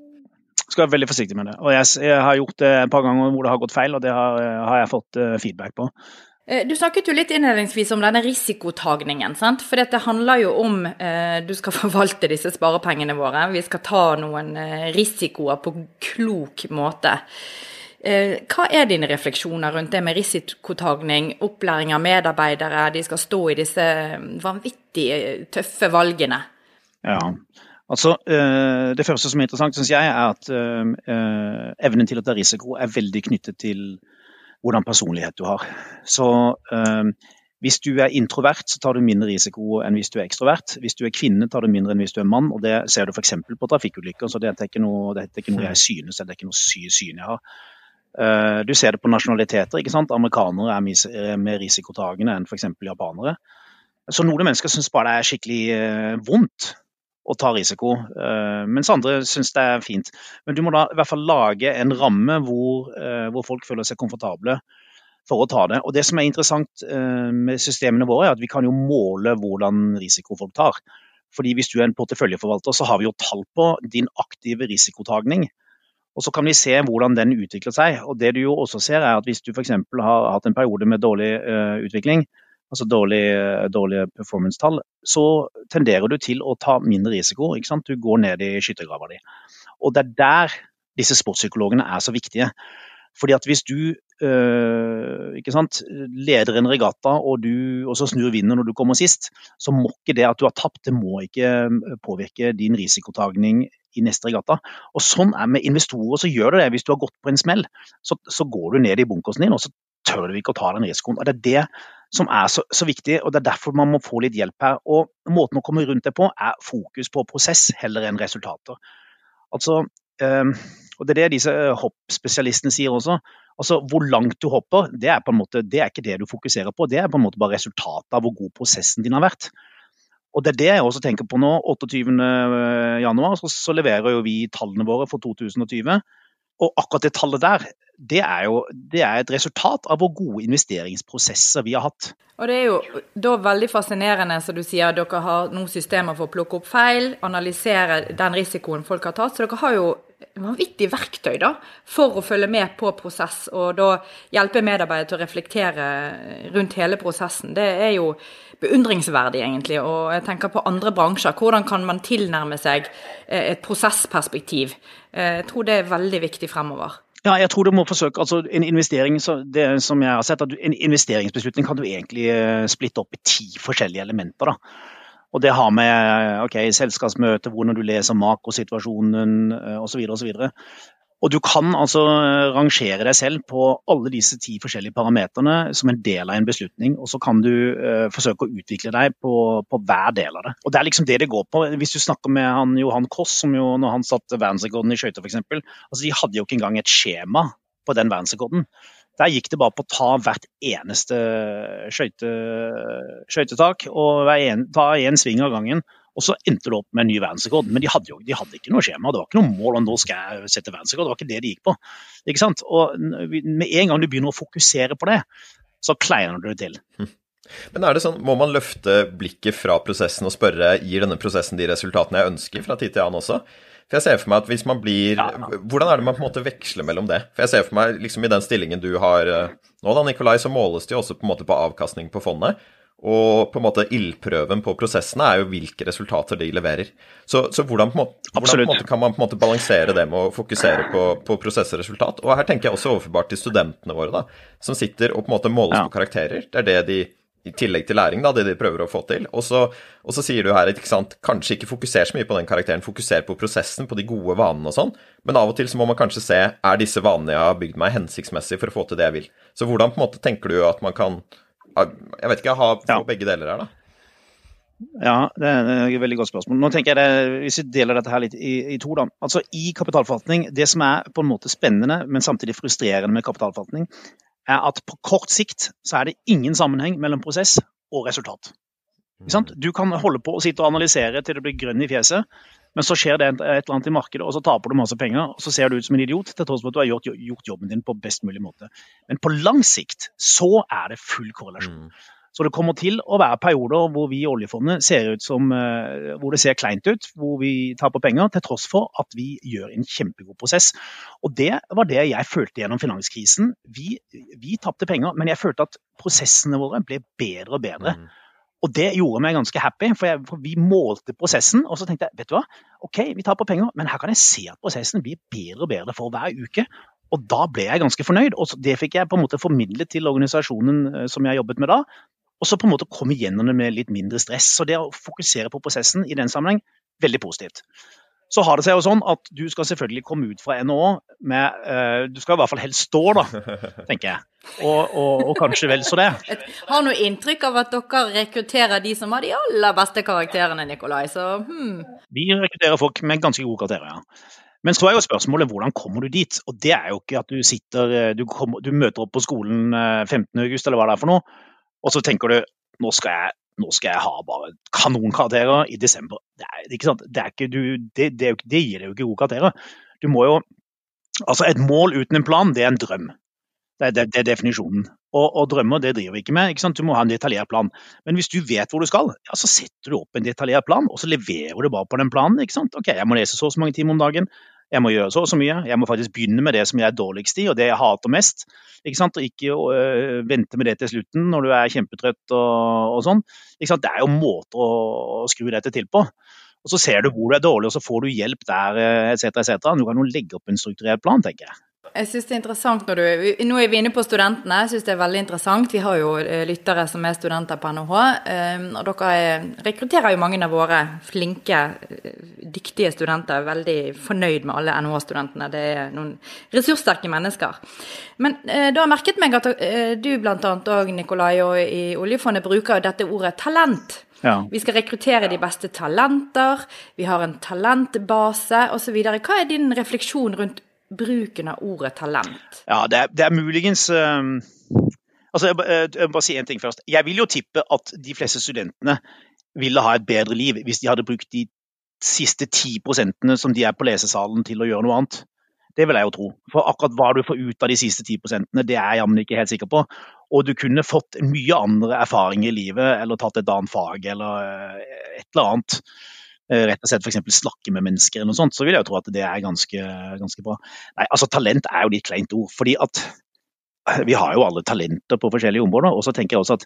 Skal være veldig forsiktig med det. Og jeg, jeg, har gjort det et par ganger hvor det har gått feil, og det har, har jeg fått uh, feedback på. Eh, du snakket jo litt innledningsvis om denne risikotagningen. sant? For dette handler jo om eh, du skal forvalte disse sparepengene våre. Vi skal ta noen eh, risikoer på klok måte. Eh, hva er dine refleksjoner rundt det med risikotagning, opplæring av medarbeidere, de skal stå i disse vanvittig tøffe valgene? Ja, altså eh, Det første som er interessant, syns jeg, er at eh, evnen til å ta risiko er veldig knyttet til hvordan personlighet du har. Så hvis du er introvert, så tar du mindre risiko enn hvis du er ekstrovert. Hvis du er kvinne, tar du mindre enn hvis du er mann. og Det ser du f.eks. på trafikkulykker. så Det er ikke noe, det er ikke noe jeg synes, det er ikke noe syn jeg har. Eh, du ser det på nasjonaliteter. ikke sant? Amerikanere er mer risikotagende enn f.eks. japanere. Så noen mennesker syns bare det er skikkelig eh, vondt å ta risiko, eh, mens andre syns det er fint. Men du må da i hvert fall lage en ramme hvor, hvor folk føler seg komfortable for å ta det. Og Det som er interessant med systemene våre, er at vi kan jo måle hvordan risiko folk tar. Fordi Hvis du er en porteføljeforvalter, så har vi jo tall på din aktive risikotagning. Og Så kan vi se hvordan den utvikler seg. og det du jo også ser er at Hvis du f.eks. har hatt en periode med dårlig uh, utvikling, altså dårlige, dårlig performance-tall, så tenderer du til å ta mindre risiko. ikke sant? Du går ned i skyttergrava di. Og Det er der disse sportspsykologene er så viktige. Fordi at Hvis du øh, sant, leder en regatta og, du, og så snur vinden når du kommer sist, så må ikke det at du har tapt, det må ikke påvirke din risikotagning i neste regatta. Og Sånn er med investorer, så gjør det det. Hvis du har gått på en smell, så, så går du ned i bunkersen din og så tør du ikke å ta den risikoen. Og Det er det som er så, så, viktig, og det er derfor man må få litt hjelp her. Og Måten å komme rundt det på er fokus på prosess heller enn resultater. Altså, øh, og Det er det disse hoppspesialistene sier også. Altså, Hvor langt du hopper, det er på en måte, det er ikke det du fokuserer på. Det er på en måte bare resultatet av hvor god prosessen din har vært. Og Det er det jeg også tenker på nå. 28.1 så, så leverer jo vi tallene våre for 2020. Og akkurat det tallet der, det er jo det er et resultat av hvor gode investeringsprosesser vi har hatt. Og Det er jo da veldig fascinerende, som du sier, at dere har noen systemer for å plukke opp feil, analysere den risikoen folk har tatt. Så dere har jo vanvittig verktøy da, for å følge med på prosess, og da hjelpe medarbeidere til å reflektere rundt hele prosessen. Det er jo beundringsverdig, egentlig. Og jeg tenker på andre bransjer. Hvordan kan man tilnærme seg eh, et prosessperspektiv? Eh, jeg tror det er veldig viktig fremover. Ja, jeg tror du må forsøke, altså En investering det som jeg har sett, at en investeringsbeslutning kan du egentlig eh, splitte opp i ti forskjellige elementer. da. Og det har med ok, selskapsmøte, hvordan du leser makrosituasjonen osv. osv. Og du kan altså eh, rangere deg selv på alle disse ti forskjellige parameterne som en del av en beslutning, og så kan du uh, forsøke å utvikle deg på, på, hver del av det. Og Det er liksom det det går på. Hvis du snakker med han, Johan Koss, som jo når han satte verdensrekorden i skøyter f.eks., altså de hadde jo ikke engang et skjema på den verdensrekorden. Der gikk det bare på å ta hvert eneste skøyte, skøytetak og en, ta én sving av gangen. Og så endte det opp med en ny verdensrekord. Men de hadde jo de hadde ikke noe skjema. Det var ikke noe mål om nå skal jeg sette verdensrekord. Det var ikke det de gikk på. Ikke sant? Og med en gang du begynner å fokusere på det, så kleiner du det til. Hm. Men er det sånn, Må man løfte blikket fra prosessen og spørre gir denne prosessen de resultatene jeg ønsker fra tid til annen også? For jeg ser for meg at hvis man blir ja. Hvordan er det man på en måte veksler mellom det? For jeg ser for meg liksom i den stillingen du har eh, nå, da, Nikolai, så måles det jo også på en måte på avkastning på fondet. Og på en måte ildprøven på prosessene er jo hvilke resultater de leverer. Så, så hvordan, på måte, hvordan på måte kan man på en måte balansere det med å fokusere på, på prosess og resultat? Og her tenker jeg også overførbart til studentene våre, da, som sitter og på en måte måles ja. på karakterer. Det er det de i tillegg til læring, da, det de prøver å få til. Og så, og så sier du her ikke sant, kanskje ikke fokuser så mye på den karakteren, fokuser på prosessen, på de gode vanene og sånn, men av og til så må man kanskje se er disse vanene jeg har bygd meg, hensiktsmessig for å få til det jeg vil. Så hvordan på en måte tenker du at man kan jeg vet ikke, ha ja. begge deler her, da? Ja, det er et veldig godt spørsmål. Nå tenker jeg det, Hvis vi deler dette her litt i, i, to, da. Altså I kapitalforvaltning, det som er på en måte spennende, men samtidig frustrerende med kapitalforvaltning, er at på kort sikt så er det ingen sammenheng mellom prosess og resultat. Mm. Du kan holde på å sitte og analysere til det blir grønn i fjeset, men så skjer det et eller annet i markedet, og så taper du masse penger. og Så ser du ut som en idiot, til tross for at du har gjort, gjort, jobben din på best mulig måte. Men på lang sikt så er det full korrelasjon. Mm. Så det kommer til å være perioder hvor vi i oljefondet ser ut som uh, hvor det ser kleint ut, hvor vi taper penger, til tross for at vi gjør en kjempegod prosess. Og Det var det jeg følte gjennom finanskrisen. Vi, vi tapte penger, men jeg følte at prosessene våre ble bedre og bedre. Mm. Og det gjorde meg ganske happy, for, jeg, for, vi målte prosessen. Og så tenkte jeg vet du hva, ok, vi tar på penger, men her kan jeg se at prosessen blir bedre og bedre for hver uke. Og da ble jeg ganske fornøyd. Og det fikk jeg på en måte formidlet til organisasjonen eh, som jeg jobbet med da. Og så på en måte komme gjennom det med litt mindre stress. Så det å fokusere på prosessen i den sammenheng, veldig positivt. Så har det seg jo sånn at du skal selvfølgelig komme ut fra NHO med uh, Du skal i hvert fall helst stå, da, tenker jeg. Og, og, og kanskje vel så det. Jeg har noe inntrykk av at dere rekrutterer de som har de aller beste karakterene, Nikolai. Så hmm. Vi rekrutterer folk med ganske gode karakterer, ja. Men så er jo spørsmålet hvordan kommer du dit? Og det er jo ikke at du sitter eh, Du, kommer, du møter opp på skolen 15.8, eh, eller hva det er for noe, og så tenker du nå skal jeg nå skal jeg ha bare kanonkarakterer i desember. Det, er, ikke sant? Det, ikke, du, det, det, det gir deg jo ikke gode karakterer. Du må jo Altså, et mål uten en plan, det er en drøm. Det, det, det er definisjonen. Og, og, drømmer det driver vi ikke med. Ikke? Du må ha en detaljert plan. Men hvis du vet hvor du skal, ja, så setter du opp en detaljert plan, og så leverer du bare på den planen. Ok, Jeg må lese så og så mange timer om dagen. Jeg må gjøre så og så mye. Jeg må faktisk begynne med det som jeg er dårligst i, og det jeg hater mest. Ikke sant? Og ikke øh, vente med det til slutten når du er kjempetrøtt og, og sånn. Ikke sant? Det er jo måter å, å skru dette til på. Og Så ser du hvor du er dårlig, og så får du hjelp der etc. etc. Du kan jo legge opp en strukturert plan, tenker jeg. Jeg synes det er interessant når du Nå er vi inne på studentene. Jeg synes det er veldig interessant. Vi har jo eh, lyttere som er studenter på NHH. Eh, og dere rekrutterer jo mange av våre flinke, eh, dyktige studenter. Veldig fornøyd med alle NHH-studentene. Det er noen ressurssterke mennesker. Men da har merket meg at du bl.a. òg, Nikolai, og i oljefondet bruker dette ordet talent. Ja. Vi skal rekruttere de beste talenter, vi har en talentbase osv. Hva er din refleksjon rundt bruken av ordet talent? Ja, det er, det er muligens um, altså jeg, jeg, jeg, bare si en ting først. Jeg vil jo tippe at de fleste studentene ville ha et bedre liv hvis de hadde brukt de siste ti prosentene som de er på lesesalen til å gjøre noe annet. Det vil jeg jo tro. For akkurat hva du får ut av de siste ti prosentene, det er jeg jammen ikke helt sikker på. Og du kunne fått mye andre erfaringer i livet, eller tatt et annet fag, eller eh, et eller annet. Eh, rett og slett f.eks. snakke med mennesker, eller noe sånt, så vil jeg jo tro at det er ganske, ganske bra. Nei, altså Talent er jo litt kleint ord. fordi at vi har jo alle talenter på forskjellige områder. Og så tenker jeg også at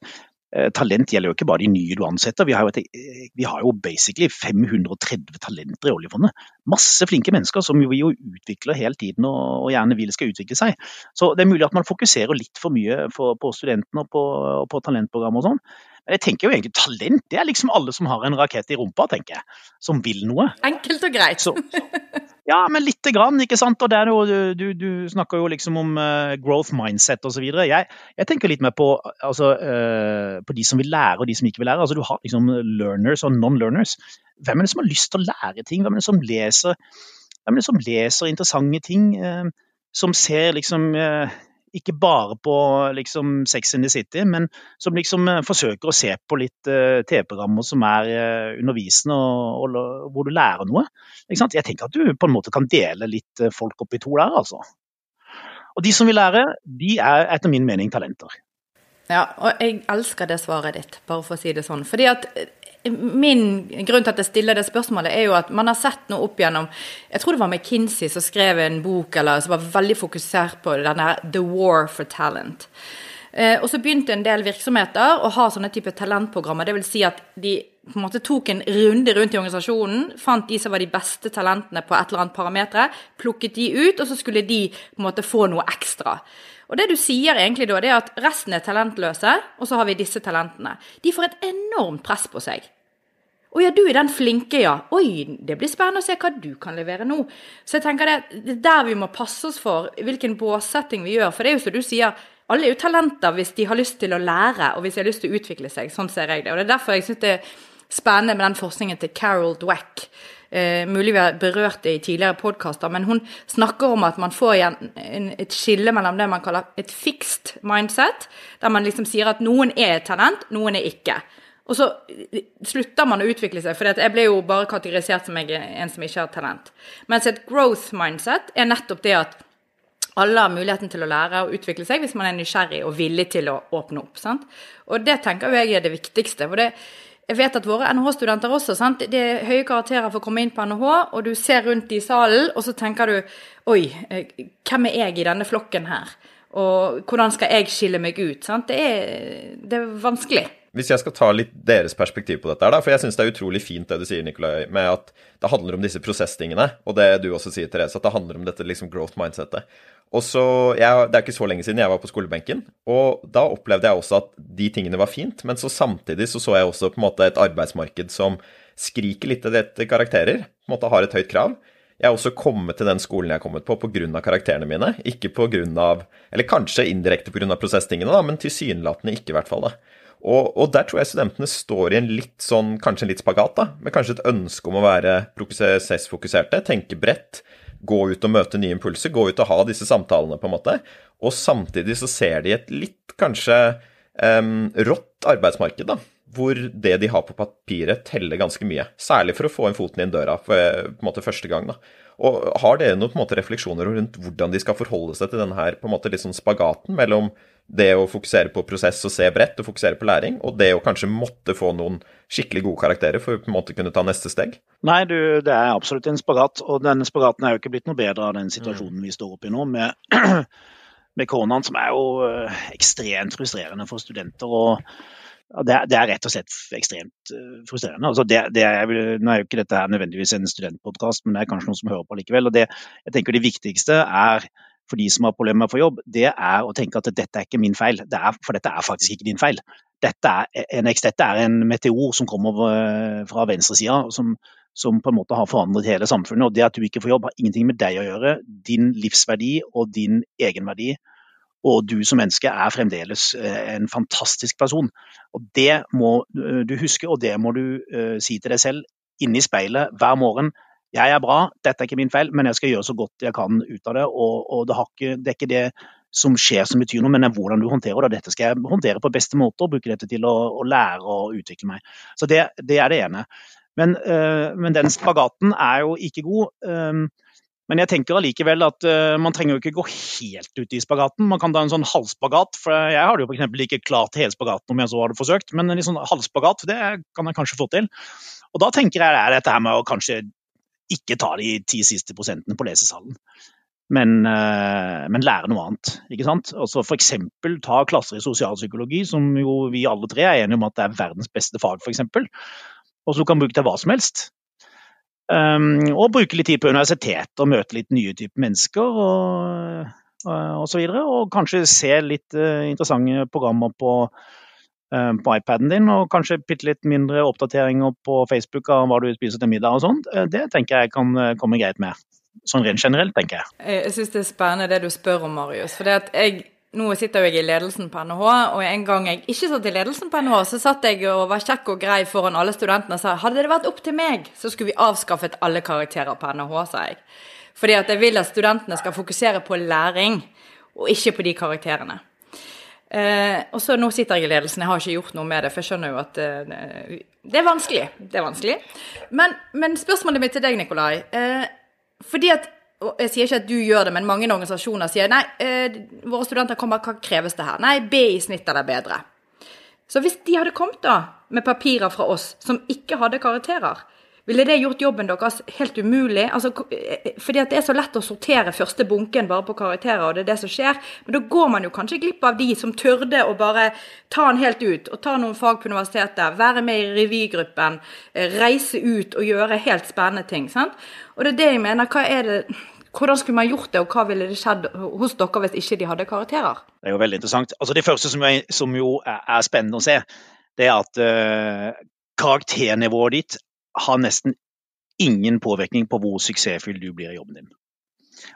eh, talent gjelder jo ikke bare de nye du ansetter. Vi har jo, et, eh, vi har jo basically 530 talenter i oljefondet. Masse flinke mennesker som vi jo utvikler hele tiden og, og, gjerne vil skal utvikle seg. Så det er mulig at man fokuserer litt for mye for, på studentene og på, og på talentprogram og sånn. Jeg tenker jo egentlig talent det er liksom alle som har en rakett i rumpa, tenker jeg. Som vil noe. Enkelt og greit. Så, ja, men lite grann, ikke sant. Og jo, du, du, snakker jo liksom om uh, growth mindset osv. Jeg, jeg tenker litt mer på, altså, uh, på de som vil lære og de som ikke vil lære. Altså, du har liksom learners og non-learners. Hvem er det som har lyst til å lære ting? Hvem er det som leser, hvem er det som leser interessante ting? Uh, som ser liksom Ikke bare på liksom Sex in the City, men som liksom eh, forsøker å se på litt uh, TV-programmer som er uh, undervisende og, hvor du lærer noe. Jeg tenker at du på en måte kan dele litt folk opp i to der, altså. Og de som vil lære, de er etter min mening talenter. Ja, og jeg elsker det svaret ditt, bare for å si det sånn. Fordi at min grunn til at jeg stiller det spørsmålet, er jo at man har sett noe opp gjennom Jeg tror det var McKinsey som skrev en bok eller som var veldig fokusert på denne The War for Talent. Eh, og så begynte en del virksomheter å ha sånne type talentprogrammer. Det vil si at de på en måte tok en runde rundt i organisasjonen, fant de som var de beste talentene på et eller annet parameter, plukket de ut, og så skulle de på en måte få noe ekstra. Og det du sier egentlig da, det er at resten er talentløse, og så har vi disse talentene. De får et enormt press på seg. Å ja, du er den flinke, ja. Oi, det blir spennende å se hva du kan levere nå. Så jeg tenker det, er der vi må passe oss for hvilken båssetting vi gjør. For det er jo som du sier, alle er jo talenter hvis de har lyst til å lære, og hvis de har lyst til å utvikle seg. Sånn ser jeg det. Og det er derfor jeg syns det er spennende med den forskningen til Carol Dweck Eh, mulig vi har berørt det i tidligere podkaster, men hun snakker om at man får igjen en, et skille mellom det man kaller et fixed mindset, der man liksom sier at noen er et talent, noen er ikke. Og så slutter man å utvikle seg, for jeg ble jo bare kategorisert som jeg en som ikke har talent. Mens et growth mindset er nettopp det at alle har muligheten til å lære og utvikle seg hvis man er nysgjerrig og villig til å åpne opp. Sant? Og det tenker jeg er det viktigste. for det jeg vet at våre NHH-studenter også, sant? det er høye karakterer for å komme inn på NHH, og du ser rundt i salen, og så tenker du Oi, hvem er jeg i denne flokken her? Og hvordan skal jeg skille meg ut? Sant? Det, er, det er vanskelig. Hvis jeg skal ta litt deres perspektiv på dette, her da, for jeg syns det er utrolig fint det du sier, Nikolai, med at det handler om disse prosesstingene, og det du også sier, Therese, at det handler om dette liksom growth mindsetet. Og så, jeg, Det er ikke så lenge siden jeg var på skolebenken, og da opplevde jeg også at de tingene var fint, men så samtidig så, så jeg også på en måte et arbeidsmarked som skriker litt etter karakterer, på en måte har et høyt krav. Jeg har også kommet til den skolen jeg har kommet på pga. karakterene mine, ikke pga. Eller kanskje indirekte pga. prosesstingene, da, men tilsynelatende ikke, i hvert fall. da. Og, og, der tror jeg studentene står i en litt sånn, kanskje en litt spagat, da, med kanskje et ønske om å være prosessfokuserte, tenke bredt, gå ut og møte nye impulser, gå ut og ha disse samtalene, på en måte. Og samtidig så ser de et litt kanskje um, rått arbeidsmarked, da. Hvor det de har på papiret, teller ganske mye. Særlig for å få en foten inn døra for på en måte første gang. da. Og Har dere noen på en måte refleksjoner rundt hvordan de skal forholde seg til denne her, på en måte litt sånn spagaten mellom det å fokusere på prosess og se bredt og fokusere på læring, og det å kanskje måtte få noen skikkelig gode karakterer for å på en måte kunne ta neste steg? Nei, du, det er absolutt en spagat, og denne spagaten er jo ikke blitt noe bedre av den situasjonen mm. vi står oppe i nå, med, med koronaen, som er jo eh, ekstremt frustrerende for studenter. og det er, det er, rett og slett ekstremt uh, frustrerende. Altså det, det er, nå er jo ikke dette her nødvendigvis en studentpodkast, men det er kanskje noen som hører på likevel. og det, jeg tenker Det viktigste er for de som har problemer med å få jobb, det er å tenke at dette er ikke min feil. Det er, for dette er faktisk ikke din feil. Dette er en, dette er en meteor som kommer eh, fra venstresida, som, som på en måte har forandret hele samfunnet. og Det at du ikke får jobb, har ingenting med deg å gjøre. Din livsverdi og din egenverdi og du som menneske er fremdeles eh, en fantastisk person. Og Det må eh, du huske, og det må du si til deg selv inni speilet hver morgen jeg er bra, dette er ikke min feil, men jeg skal gjøre så godt jeg kan ut av det. Og, og det, ikke, det, er ikke det som skjer som betyr noe, men det er hvordan du håndterer det. Dette skal jeg håndtere på beste måte og bruke dette til å, å lære og utvikle meg. Så det, det er det ene. Men, øh, men, den spagaten er jo ikke god. Øh, men jeg tenker allikevel at uh, man trenger jo ikke gå helt ut i spagaten. Man kan ta en sånn halvspagat, for jeg har det jo f.eks. ikke klart hele spagaten om jeg så hadde forsøkt, men en sånn halvspagat det kan jeg kanskje få til. Og da tenker jeg det er dette her med å kanskje ikke ta de ti siste prosentene på lesesalen, men, eh, men lære noe annet. ikke sant? Altså F.eks. ta klasser i sosialpsykologi, som jo vi alle tre er enige om at det er verdens beste fag, f.eks. Og så du kan bruke til hva som helst. Um, og bruke litt tid på universitetet og møte litt nye typer mennesker og, og, og så videre. Og kanskje se litt uh, interessante programmer på Eh, på iPaden din, og kanskje bitte litt mindre oppdateringer på Facebook av hva du spiser til middag og sånt, eh, det tenker jeg kan eh, komme greit med. Sånn rent generelt, tenker jeg. Jeg syns det er spennende det du spør om, Marius. For det at jeg nå sitter jeg i ledelsen på NHH, og en gang jeg ikke satt i ledelsen på NHH, så satt jeg og var kjekk og grei foran alle studentene og sa hadde det vært opp til meg, så skulle vi avskaffet alle karakterer på NHH, sa jeg. Fordi at jeg vil at studentene skal fokusere på læring og ikke på de karakterene. Eh, og så Nå sitter jeg i ledelsen, jeg har ikke gjort noe med det, for jeg skjønner jo at eh, det er vanskelig. Det er vanskelig. Men, men spørsmålet mitt til deg, Nikolai. Eh, fordi at og Jeg sier ikke at du gjør det, men mange organisasjoner sier nei, eh, våre studenter kommer, hva kreves det her? Nei, B i snitt eller bedre. Så hvis de hadde kommet da med papirer fra oss som ikke hadde karakterer, ville det gjort jobben deres helt umulig? Altså, fordi at det er så lett å sortere første bunken bare på karakterer, og det er det som skjer. Men da går man jo kanskje glipp av de som tørde å bare ta den helt ut, og ta noen fag på universitetet, være med i revygruppen, eh, reise ut og gjøre helt spennende ting. sant? Og det er det jeg mener. Hva er det hvordan skulle man gjort det, og hva ville det skjedd hos dere hvis ikke de hadde karakterer? Det er jo veldig interessant. Altså Det første som, er, som jo er spennende å se, det er at uh, karakternivået ditt har nesten ingen påvirkning på hvor suksessfull du blir i jobben din.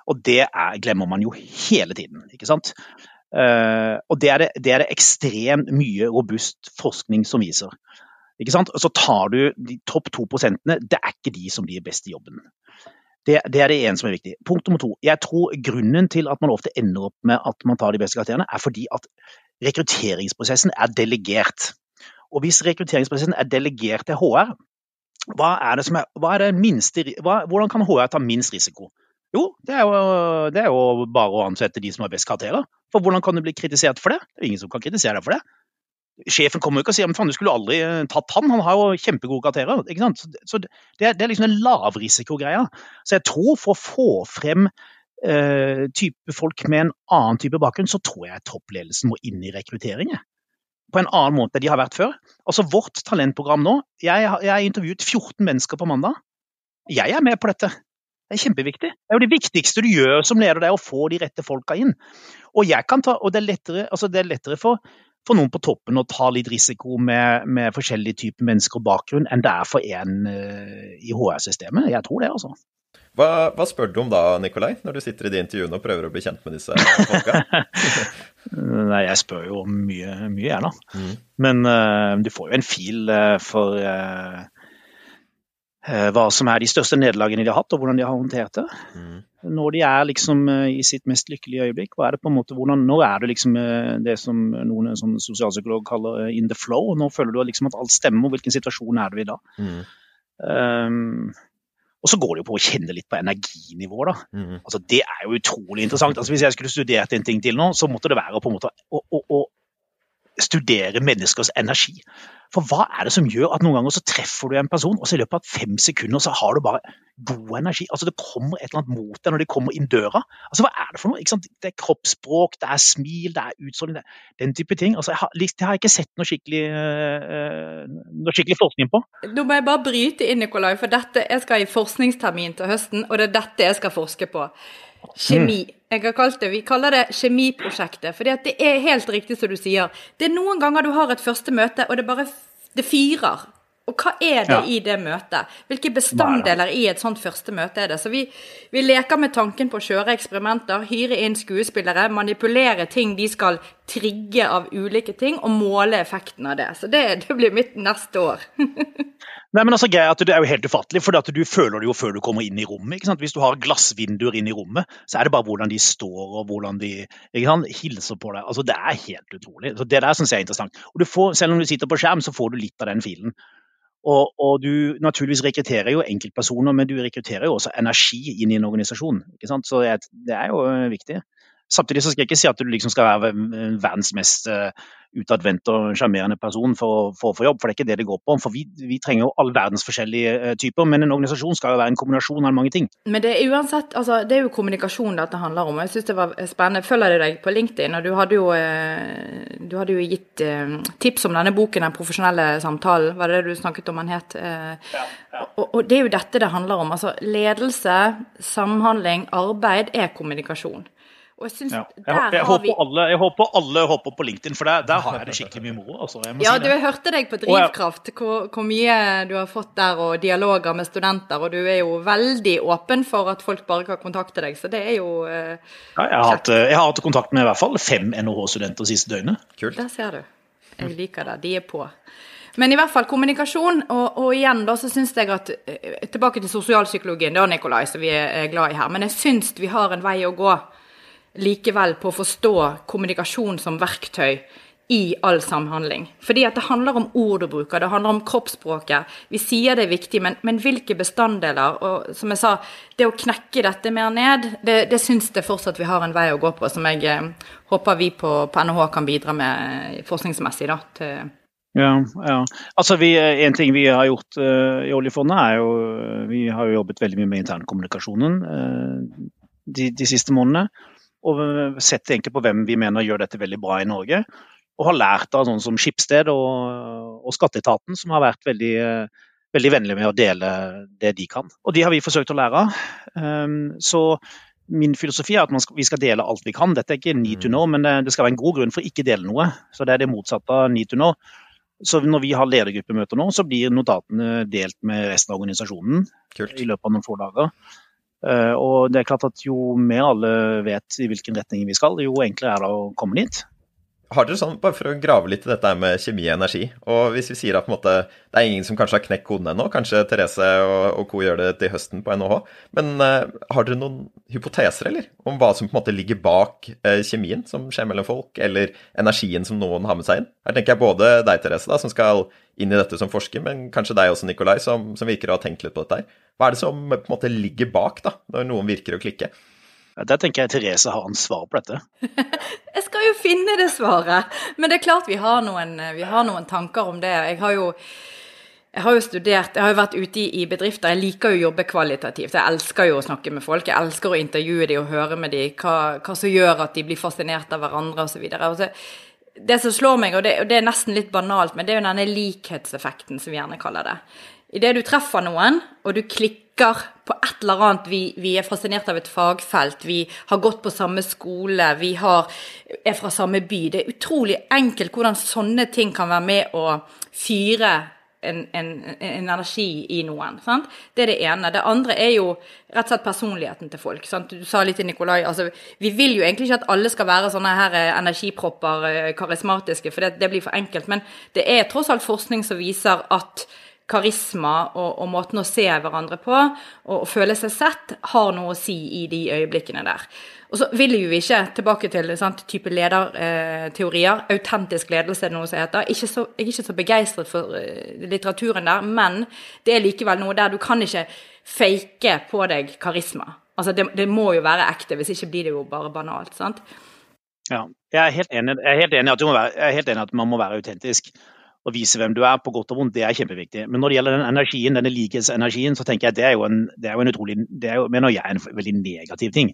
Og det er, glemmer man jo hele tiden, ikke sant. Uh, og det er det, det er det, ekstremt mye robust forskning som viser. Ikke sant? Så tar du de topp to prosentene, det er ikke de som blir best i jobben. Det, det, er det ene som er viktig. Punkt nummer to. Jeg tror grunnen til at man ofte ender opp med at man tar de beste karakterene, er fordi at rekrutteringsprosessen er delegert. Og hvis rekrutteringsprosessen er delegert til HR, hva er det som er, hva er det minste, hva, hvordan kan HR ta minst risiko? Jo, det er jo, det er jo, bare å ansette de som har best karakterer. For hvordan kan du bli kritisert for det? Det er ingen som kan kritisere deg for det. Sjefen kommer jo ikke og sier men du skulle aldri eh, tatt han, han har jo kjempegode karakterer. ikke sant? Så det, det er liksom en lavrisikogreie. Så jeg tror for å få frem eh, type folk med en annen type bakgrunn, så tror jeg toppledelsen må inn i rekruttering på en annen måte enn de har vært før. Altså Vårt talentprogram nå Jeg har intervjuet 14 mennesker på mandag. Jeg er med på dette. Det er kjempeviktig. Det er jo det viktigste du gjør som leder, det er å få de rette folka inn. Og, ta, og det, er lettere, altså det er lettere, for, for, noen på toppen å ta litt risiko med, med forskjellige typer mennesker og bakgrunn enn det er for en uh, i HR-systemet. Jeg tror det, altså. Hva, hva, spør du om da, Nikolai, når du sitter i de intervjuene og prøver å bli kjent med disse folka? Nei, jeg spør jo mye, mye gjerne. Mm. Men uh, du får jo en fil uh, for uh, hva som er de største nederlagene de har hatt, og hvordan de har håndtert det. Mm. Når de er liksom i sitt mest lykkelige øyeblikk, hva er det på en måte, hvordan, nå er det liksom det som noen sånn sosialpsykologer kaller in the flow. Nå føler du liksom at alt stemmer. og Hvilken situasjon er du i da? Mm. Um, og så går det jo på å kjenne litt på energinivået. da. Mm. Altså, det er jo utrolig interessant. Altså, hvis jeg skulle studert en ting til nå, så måtte det være på en måte å, å, å studere menneskers energi. For hva er det som gjør at noen ganger så treffer du en person, og så i løpet av fem sekunder så har du bare god energi. Altså Det kommer et eller annet mot deg når de kommer inn døra. Altså Hva er det for noe? Ikke sant? Det er kroppsspråk, det er smil, det er utstråling, den type ting. Altså jeg har, Det har jeg ikke sett noe skikkelig, uh, noe skikkelig forskning på. Nå må jeg bare bryte inn, Nikolai, for dette, jeg skal i forskningstermin til høsten, og det er dette jeg skal forske på. Kjemi. Mm. Jeg har kalt det, Vi kaller det kjemiprosjektet. For det er helt riktig som du sier. Det er noen ganger du har et første møte, og det bare det firer. Og hva er det ja. i det møtet? Hvilke bestanddeler i et sånt første møte er det? Så vi, vi, leker med tanken på å kjøre eksperimenter, hyre inn skuespillere, manipulere ting de skal trigge av ulike ting, og måle effekten av det. Så det, det blir mitt neste år. Nei, men altså, greia at Det er jo helt ufattelig, for du føler det jo før du kommer inn i rommet. ikke sant? Hvis du har glassvinduer inn i rommet, så er det bare hvordan de står og hvordan de sant, hilser på deg. Altså, Det er helt utrolig. Så Det der syns jeg er interessant. Og får, Selv om du sitter på skjerm, så får du litt av den filen. Og, og, du naturligvis rekrutterer jo enkeltpersoner, men du rekrutterer jo også energi inn i en organisasjon. ikke sant? Så det er jo viktig. Samtidig så skal jeg ikke si at du liksom skal være verdens mest uh, utadvendte og sjarmerende person for, for å få jobb, for det er ikke det det går på. For vi, vi trenger jo all verdens forskjellige uh, typer, men en organisasjon skal jo være en kombinasjon av mange ting. Men det er uansett, altså, det er jo kommunikasjon dette handler om. Jeg syns det var spennende. Følger du deg på LinkedIn, og du hadde jo, uh, du hadde jo gitt tips om denne boken, 'Den profesjonelle samtalen', var det det du snakket om den het? Ja, ja. Og, og det er jo dette det handler om. Altså ledelse, samhandling, arbeid er kommunikasjon. Og jeg, synes, ja. jeg, jeg, håper vi... alle, jeg, håper alle, hopper på LinkedIn, for der, der har jeg det skikkelig mye moro. Altså, ja, si du hørte deg på Drivkraft, hvor, hvor, mye du har fått der, og dialoger med studenter. Og du er jo veldig åpen for at folk bare kan kontakte deg, så det er jo eh, ja, jeg, har hatt, jeg har hatt kontakt med i hvert fall fem NHH-studenter siste døgnet. Kult. Der ser du. Jeg liker det. De er på. Men i hvert fall kommunikasjon, og, og igjen da så syns jeg at eh, Tilbake til sosialpsykologien, da, Nikolai, som vi er glad i her. Men jeg syns vi har en vei å gå likevel på å forstå kommunikasjon som verktøy i all samhandling. Fordi at det handler om ord du bruker, det handler om kroppsspråket. Vi sier det er viktig, men, men hvilke bestanddeler? Og som jeg sa, det å knekke dette mer ned, det, det syns jeg fortsatt vi har en vei å gå på, som jeg eh, håper vi på, på NHH kan bidra med forskningsmessig. da, til ja, ja. Altså vi, En ting vi har gjort uh, i oljefondet, er jo Vi har jo jobbet veldig mye med internkommunikasjonen uh, de, de, siste månedene. Og sett egentlig på hvem vi mener gjør dette veldig bra i Norge og har lært av sånn som Skipsted og, og Skatteetaten, som har vært veldig, veldig vennlige med å dele det de kan. Og de har vi forsøkt å lære av. Um, så min filosofi er at skal, vi skal dele alt vi kan. Dette er ikke need to know, men det skal være en god grunn for å ikke dele noe. Så det er det motsatte av need to know. Så når vi har ledergruppemøter nå, så blir notatene delt med resten av organisasjonen Kult. i løpet av noen få dager. Uh, og det er klart at Jo mer alle vet i hvilken retning vi skal, jo enklere er det å komme dit har dere sånn, bare for å grave litt i dette med kjemi og energi og Hvis vi sier at måte, det er ingen som kanskje har knekt koden ennå, kanskje Therese og, og co. gjør det til høsten på NHH, men uh, har dere noen hypoteser eller, om hva som på en måte ligger bak uh, kjemien som skjer mellom folk, eller energien som noen har med seg inn? Her tenker jeg både deg, Therese, da, som skal inn i dette som forsker, men kanskje deg også, Nikolai, som, som virker å ha tenkt litt på dette her. Hva er det som på en måte ligger bak, da, når noen virker å klikke? Der tenker jeg Therese har en svar på dette. jeg skal jo finne det svaret. Men det er klart vi har noen, vi har noen tanker om det. Jeg har jo jeg har jo studert, jeg har jo vært ute i bedrifter. Jeg liker jo å jobbe kvalitativt. Jeg elsker jo å snakke med folk. Jeg elsker å intervjue dem og høre med dem hva, hva som gjør at de blir fascinert av hverandre osv. Det som slår meg, og det, og det, er nesten litt banalt, men det er jo denne likhetseffekten, som vi gjerne kaller det. Idet du treffer noen, og du klikker på et eller annet vi, vi, er fascinert av et fagfelt, vi har gått på samme skole, vi har, er fra samme by. Det er utrolig enkelt hvordan sånne ting kan være med å fyre en, en, en energi i noen. Sant? Det er det ene. Det andre er jo rett og slett personligheten til folk. Sant? Du sa litt til Nikolai, altså, vi vil jo egentlig ikke at alle skal være sånne her eh, energipropper, eh, karismatiske, for det, det blir for enkelt. Men det er tross alt forskning som viser at karisma og, og, måten å se hverandre på og, og, føle seg sett har noe å si i de øyeblikkene der. Og så vil jo ikke tilbake til sant, type lederteorier. Eh, autentisk ledelse er noe som heter. Så, jeg er ikke så begeistret for eh, litteraturen der, men det er likevel noe der du kan ikke fake på deg karisma. Altså det, det må jo være ekte, hvis ikke blir det jo bare banalt. sant? Ja, jeg er helt enig, jeg at, jeg er helt enig at man må være autentisk å vise hvem du er, på godt og vondt, det er kjempeviktig. Men når det gjelder den energien, denne likhetsenergien, så tenker jeg at det er jo en, det er jo en utrolig Det er jo, mener jeg en veldig negativ ting.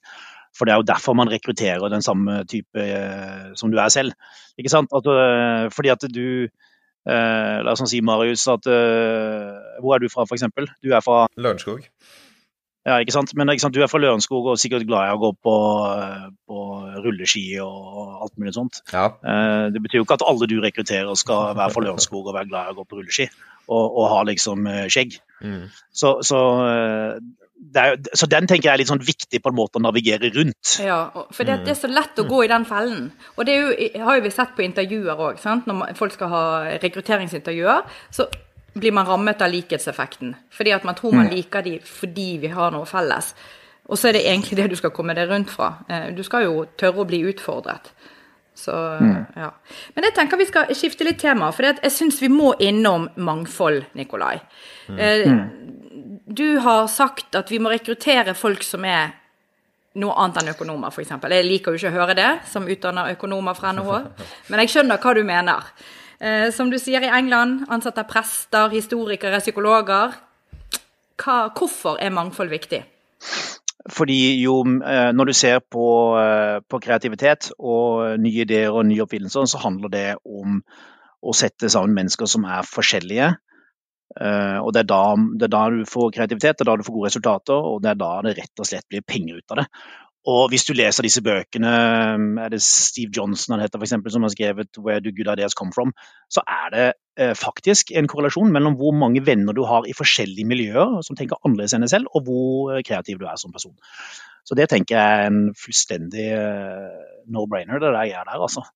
For det er jo derfor man rekrutterer den samme type eh, som du er selv. Ikke sant? At, uh, fordi at du uh, La oss si, Marius, at uh, Hvor er du fra, f.eks.? Du er fra Lørenskog. Ja, ikke sant? Men ikke sant? du er fra Lørenskog og sikkert glad i å gå på, på rulleski og alt mulig sånt. Ja. Eh, det betyr jo ikke at alle du rekrutterer skal være fra Lørenskog og være glad i å gå på rulleski og, og ha liksom eh, skjegg. Mm. Så, så, eh, er, så, den tenker jeg er litt sånn viktig på en måte å navigere rundt. Ja, for det, det er så lett å gå i den fellen. Og det jo, har jo vi sett på intervjuer òg. Når folk skal ha rekrutteringsintervjuer, så blir man rammet av likhetseffekten. Fordi at man tror man mm. liker de fordi vi har noe felles. Og så er det egentlig det du skal komme deg rundt fra. Eh, du skal jo tørre å bli utfordret. Så, mm. ja. Men jeg tenker vi skal skifte litt tema, for jeg syns vi må innom mangfold, Nikolai. Mm. Eh. Du har sagt at vi må rekruttere folk som er noe annet enn økonomer, f.eks. Jeg liker jo ikke å høre det, som utdanner økonomer fra NHH, men jeg skjønner hva du mener. Eh, som du sier i England, ansatte prester, historikere, psykologer. Hva, hvorfor er mangfold viktig? Fordi jo, eh, når du ser på, eh, på, kreativitet og nye ideer og nye oppfinnelser, så handler det om å sette sammen mennesker som er forskjellige. Og det er, da, det er da du får kreativitet, det er da du får gode resultater, og det er da det rett og slett blir penger ut av det. Og hvis du leser disse bøkene, er det Steve Johnson han heter for eksempel, som har skrevet 'Where do good ideas come from', så er det eh, faktisk en korrelasjon mellom hvor mange venner du har i forskjellige miljøer som tenker annerledes enn deg selv, og hvor eh, kreativ du er som person. Så det tenker jeg er en fullstendig eh, no-brainer, det der jeg er der, altså.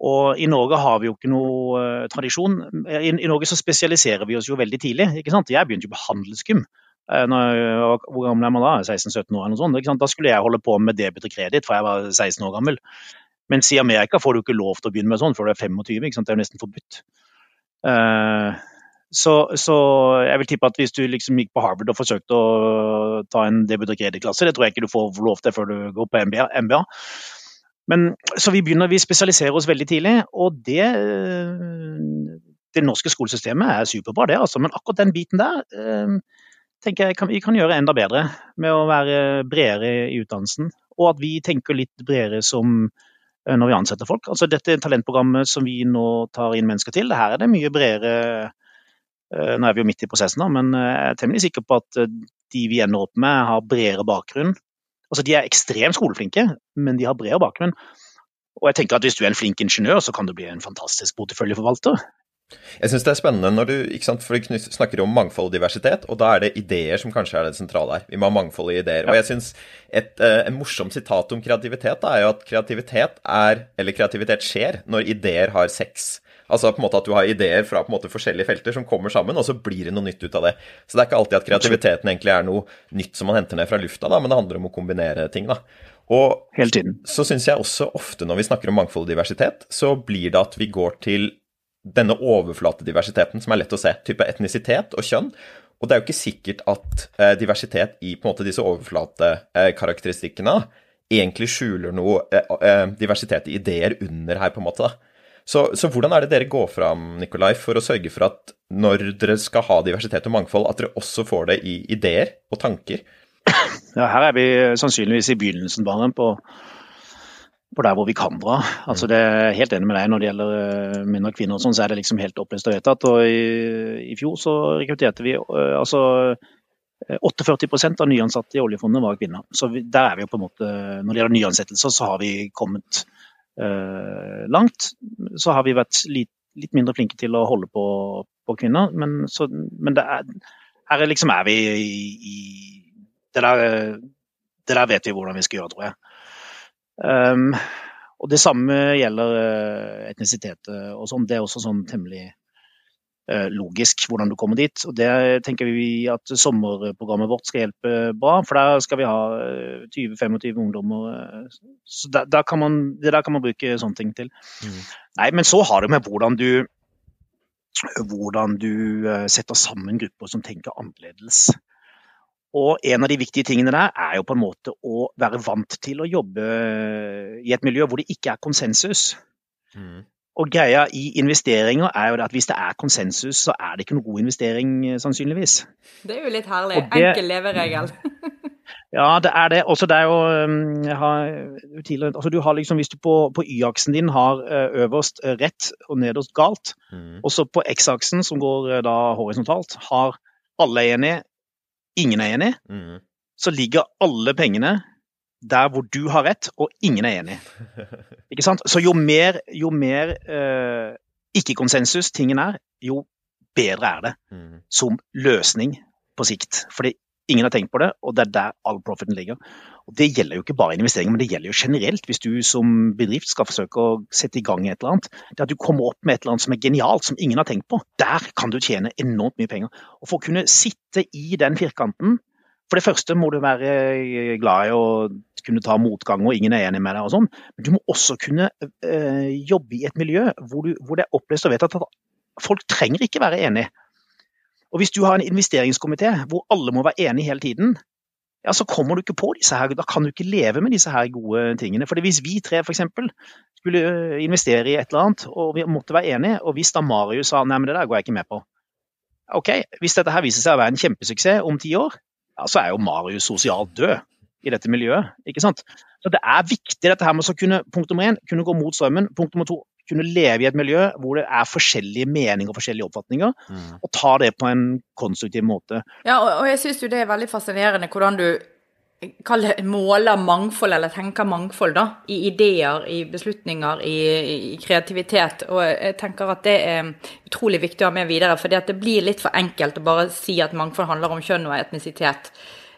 Og i Norge har vi jo ikke noe eh, tradisjon. I, I, Norge så spesialiserer vi oss jo veldig tidlig. ikke sant? Jeg begynte jo på handelsgym Eh, når, hvor gammel er man da? 16-17 år eller noe sånt. Da skulle jeg holde på med debet og kreditt, for jeg var 16 år gammel. Mens i Amerika får du ikke lov til å begynne med sånn før du er 25. Det er jo nesten forbudt. Uh, så, så, jeg vil tippe at hvis du liksom gikk på Harvard og forsøkte å ta en debut- og kredittklasse, det tror jeg ikke du får lov til før du går på MBA. MBA. Men, så vi begynner, vi spesialiserer oss veldig tidlig, og det det norske skolesystemet er superbra, det, altså. Men akkurat den biten der eh, tenker jeg kan, vi kan gjøre enda bedre med å være bredere i utdannelsen. Og at vi tenker litt bredere som eh, når vi ansetter folk. Altså Dette talentprogrammet som vi nå tar inn mennesker til, her er det mye bredere Eh, nå er vi jo midt i prosessen, da, men eh, jeg er temmelig sikker på at de vi ender opp med, har bredere bakgrunn. Altså, De er ekstremt skoleflinke, men de har bredere bakgrunn. Og jeg tenker at Hvis du er en flink ingeniør, så kan du bli en fantastisk porteføljeforvalter. Jeg syns det er spennende når du ikke sant, for du snakker om mangfold og diversitet, og da er det ideer som kanskje er det sentrale her. Vi må ha mangfold i ideer. Ja. Og jeg syns et en morsom sitat om kreativitet da, er jo at kreativitet er, eller kreativitet skjer, når ideer har sex. Altså på en måte at du har ideer fra på en måte forskjellige felter som kommer sammen, og så blir det noe nytt ut av det. Så det er ikke alltid at kreativiteten egentlig er noe nytt som man henter ned fra lufta, da, men det handler om å kombinere ting. da. Og så syns jeg også ofte når vi snakker om mangfold og diversitet, så blir det at vi går til denne overflatediversiteten som er lett å se, type etnisitet og kjønn. Og det er jo ikke sikkert at eh, diversitet i på en måte disse overflatekarakteristikkene eh, egentlig skjuler noe eh, eh, diversitet i ideer under her, på en måte. Så, så, hvordan er det dere går fram Nikolai, for å sørge for at når dere skal ha diversitet og mangfold, at dere også får det i ideer og tanker? Ja, Her er vi sannsynligvis i begynnelsen på, på der hvor vi kan dra. Altså, det er helt enig med deg når det gjelder mindre menn og kvinner, og sånn, så er det liksom helt opplest og vedtatt. Og i, i, fjor så rekrutterte vi uh, altså 48% av nyansatte i oljefondet var kvinner. Så vi, der er vi jo på en måte, Når det gjelder nyansettelser, så har vi kommet Eh, langt, så har vi vært litt, litt, mindre flinke til å holde på, på kvinner. Men, så, men er, her er liksom er vi i, i det, der, det, der, vet vi hvordan vi skal gjøre, tror jeg. Um, og Det samme gjelder eh, etnisitet og sånn. Det er også sånn temmelig Eh, logisk hvordan du kommer dit. og Det tenker vi at sommerprogrammet vårt skal hjelpe bra. For der skal vi ha 20-25 eh, ungdommer. Så der, der man, Det der kan man bruke sånne ting til. Mm. Nei, Men så har det med hvordan du, hvordan du setter sammen grupper som tenker annerledes. Og en av de viktige tingene der er jo på en måte å være vant til å jobbe i et miljø hvor det ikke er konsensus. Mm. Og greia i investeringer er jo at hvis det er konsensus, så er det ikke noe god investering, eh, sannsynligvis. Det er jo litt herlig. Det, Enkel leveregel. ja, det er det. Også det er jo mm, har, altså du har liksom, Hvis du på, på Y-aksen din har eh, øverst eh, rett og nederst galt, mm. og så på X-aksen, som går da horisontalt, har alle er enige, ingen er enig, mm. så ligger alle pengene der hvor du har rett og ingen er enig. Ikke sant? Så jo mer, jo mer eh, ikke-konsensus tingen er, jo bedre er det mm. som løsning på sikt. Fordi ingen har tenkt på det, og det er der all profiten ligger. Og Det gjelder jo ikke bare investeringer, men det gjelder jo generelt hvis du som bedrift skal forsøke å sette i gang et eller annet. Det at du kommer opp med et eller annet som er genialt, som ingen har tenkt på. Der kan du tjene enormt mye penger. Og For å kunne sitte i den firkanten For det første må du være glad i å kunne ta motgang og ingen er enig med deg og sånn. Men du må også kunne øh, jobbe i et miljø hvor, du, hvor det er opplest og vedtatt at folk trenger ikke være enige. Og hvis du har en investeringskomité hvor alle må være enige hele tiden, ja, så kommer du ikke på disse her, da kan du ikke leve med disse her gode tingene. For hvis vi tre f.eks. skulle øh, investere i et eller annet, og vi måtte være enige, og hvis da Marius sa nei, men det der går jeg ikke med på. Ok, Hvis dette her viser seg å være en kjempesuksess om ti år, ja, så er jo Marius sosialt død i dette miljøet. ikke sant? Så Det er viktig dette her med å kunne punkt nummer én, kunne gå mot strømmen. Punkt nummer to, kunne leve i et miljø hvor det er forskjellige meninger og forskjellige oppfatninger, mm. og ta det på en konstruktiv måte. Ja, og, og jeg syns jo det er veldig fascinerende hvordan du det, måler mangfold, eller tenker mangfold, da, i ideer, i beslutninger, i, i, kreativitet. Og jeg tenker at det er utrolig viktig å ha med videre, for det blir litt for enkelt å bare si at mangfold handler om kjønn og etnisitet.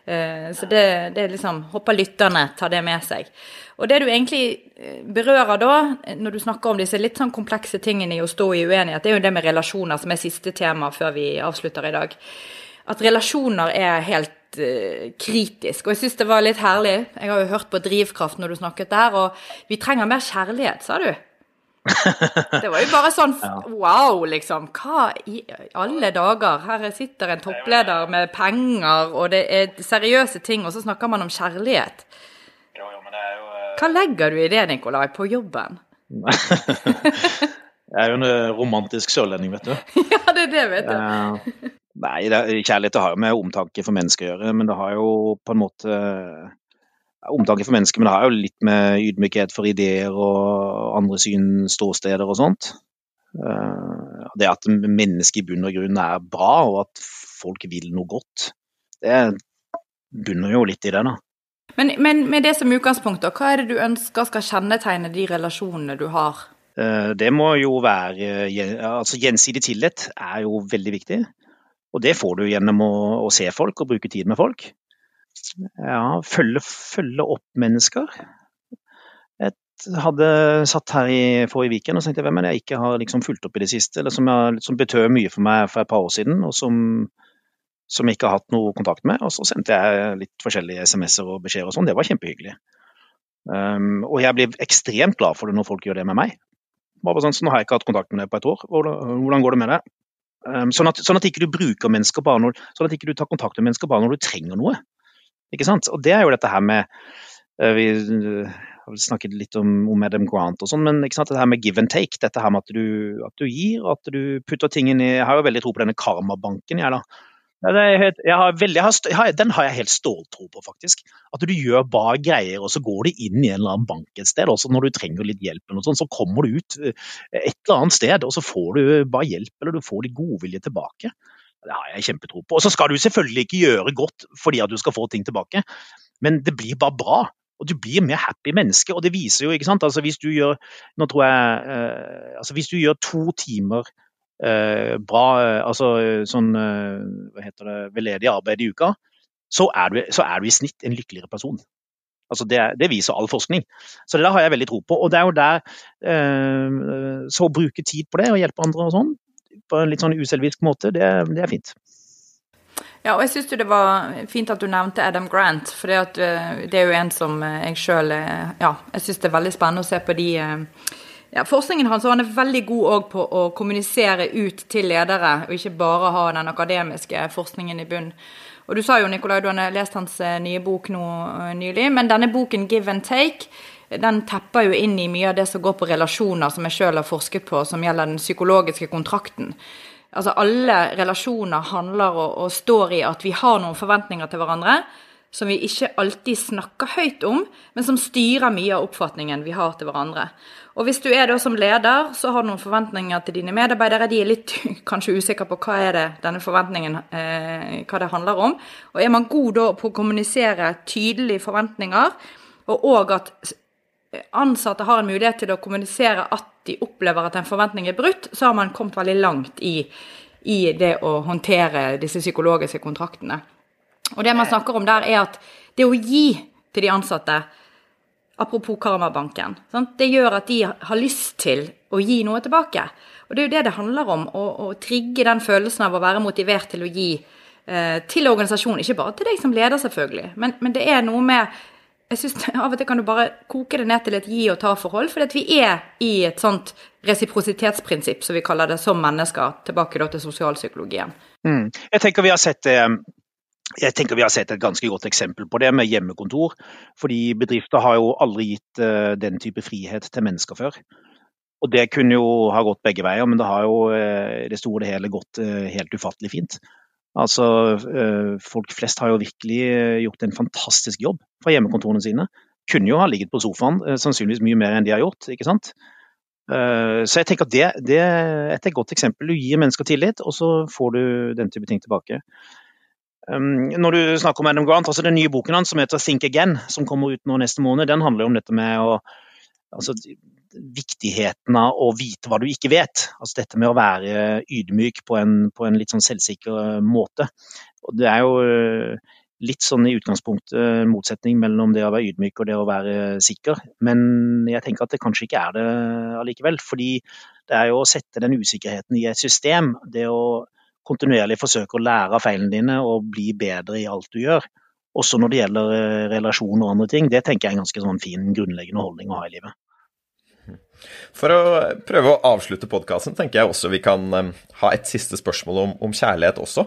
Eh, så det, det er liksom Håper lytterne tar det med seg. Og det du egentlig eh, berører da, når du snakker om disse litt sånn komplekse tingene i å stå i uenighet, det er jo det med relasjoner, som er siste tema før vi avslutter i dag. at relasjoner er helt uh, kritisk. Og jeg syns det var litt herlig. Jeg har jo hørt på Drivkraft når du snakket der, og vi trenger mer kjærlighet, sa du. Det var jo bare sånn wow, liksom. Hva i alle dager? Her sitter en toppleder med penger, og det er seriøse ting, og så snakker man om kjærlighet. Hva legger du i det, Nikolai, på jobben? jeg er jo en eh, romantisk sørlending, vet du. ja, det er det, vet du. Uh, nei, det, kjærlighet har jo med omtanke for mennesker å gjøre, men det har jo på en måte Omtanke for mennesker, men det har jo litt med ydmykhet for ideer og andre syn, ståsteder og sånt. Det at mennesket i bunn og grunn er bra, og at folk vil noe godt, det bunner jo litt i det, da. Men, men, med det som utgangspunkt, hva er det du ønsker skal kjennetegne de relasjonene du har? Eh, det må jo være altså Gjensidig tillit er jo veldig viktig. Og det får du gjennom å, å se folk og bruke tid med folk. Ja, følge, følge opp mennesker. Jeg hadde satt her i forrige Viken og tenkte hvem er det jeg ikke har liksom fulgt opp i det siste, eller som, jeg, som betød mye for meg for et par år siden, og som som jeg ikke har hatt noe kontakt med. Og så sendte jeg litt forskjellige SMS-er og beskjeder og sånn. Det var kjempehyggelig. Um, og jeg blir ekstremt glad for det når folk gjør det med meg. Bare sånn, så Nå har jeg ikke hatt kontakt med deg på et år. Hvordan, går det med deg? Um, sånn, at, sånn at ikke du bruker mennesker bare når, sånn at ikke du tar kontakt med mennesker bare når du trenger noe. Ikke sant? Og det er jo dette her med uh, Vi uh, snakket litt om, om Adam Grant og sånn, men ikke sant? dette her med give and take. Dette her med at du, at du gir, at du putter ting inn i Jeg har jo veldig tro på denne karmabanken, jeg, da Helt, jeg har veldig, jeg har, den har jeg helt ståltro på, faktisk. At du gjør bare greier, og så går du inn i en eller annen bank et sted. Også når du trenger litt hjelp, eller noe sånt, så kommer du ut eh, et eller annet sted, og så får du bare hjelp, eller du får litt godvilje tilbake. Det har jeg kjempetro på. Og så skal du selvfølgelig ikke gjøre godt fordi at du skal få ting tilbake, men det blir bare bra. Og du blir mer happy menneske. Og det viser jo, ikke sant. Altså hvis du gjør Nå tror jeg eh, Altså hvis du gjør to timer Eh, bra eh, altså sånn eh, hva heter det, veldedig arbeid i uka, så er, du, så er, du, i snitt en lykkeligere person. Altså det, det, viser all forskning. Så det der har jeg veldig tro på. Og det er jo der Så å bruke tid på det og hjelpe andre og sånn, på en litt sånn uselvisk måte, det, det er fint. Ja, og jeg syns det var fint at du nevnte Adam Grant, for det er jo en som jeg sjøl Ja, jeg syns det er veldig spennende å se på de ja, Forskningen hans han er veldig god på å kommunisere ut til ledere, og ikke bare ha den akademiske forskningen i bunn. Og Du sa jo Nikolai, du har lest hans eh, nye bok nå eh, nylig, men denne boken 'Give and Take' den tepper jo inn i mye av det som går på relasjoner, som jeg sjøl har forsket på, som gjelder den psykologiske kontrakten. Altså Alle relasjoner handler og, og står i at vi har noen forventninger til hverandre som vi ikke alltid snakker høyt om, men som styrer mye av oppfatningen vi har til hverandre. Og hvis du er da som leder, så har du noen forventninger til dine medarbeidere. De er litt kanskje usikre på hva er det denne forventningen eh, hva det handler om. Og er man god da på å kommunisere tydelige forventninger, og òg at ansatte har en mulighet til å kommunisere at de opplever at en forventning er brutt, så har man kommet veldig langt i, i det å håndtere disse psykologiske kontraktene. Og det man snakker om der, er at det å gi til de ansatte Apropos Karmabanken. Sant? Det gjør at de har lyst til å gi noe tilbake. Og det er jo det det handler om, å, å trigge den følelsen av å være motivert til å gi eh, til organisasjonen. Ikke bare til deg som leder, selvfølgelig, men, men det er noe med jeg synes Av og til kan du bare koke det ned til et gi og ta-forhold, fordi at vi er i et sånt resiprositetsprinsipp, som vi kaller det, som mennesker. Tilbake til sosialpsykologien. Mm. Jeg tenker vi har sett det jeg tenker Vi har sett et ganske godt eksempel på det med hjemmekontor. fordi Bedrifter har jo aldri gitt uh, den type frihet til mennesker før. Og Det kunne jo ha gått begge veier, men det har jo i det store og hele gått uh, helt ufattelig fint. Altså, Folk flest har jo virkelig gjort en fantastisk jobb fra hjemmekontorene sine. Kunne jo ha ligget på sofaen, sannsynligvis mye mer enn de har gjort. ikke sant? Så jeg tenker at det, det er et godt eksempel. Du gir mennesker tillit, og så får du den type ting tilbake. Um, når du snakker om Adam Grant, altså Den nye boken hans som heter 'Think Again', som kommer ut nå neste måned, den handler jo om dette med å, altså, viktigheten av å vite hva du ikke vet. Altså Dette med å være ydmyk på en, på en litt sånn selvsikker måte. Og Det er jo eh, litt sånn i utgangspunktet motsetning mellom det å være ydmyk og det å være sikker. Men jeg tenker at det kanskje ikke er det allikevel. Fordi det er jo å sette den usikkerheten i et system. Det å kontinuerlig forsøke å lære av feilene dine og bli bedre i alt du gjør. Også når det gjelder relasjon relasjoner og andre ting. Det tenker jeg er en ganske sånn fin grunnleggende holdning å ha i livet. For å prøve å avslutte podkasten, tenker jeg også vi kan um, ha et siste spørsmål om, om kjærlighet også.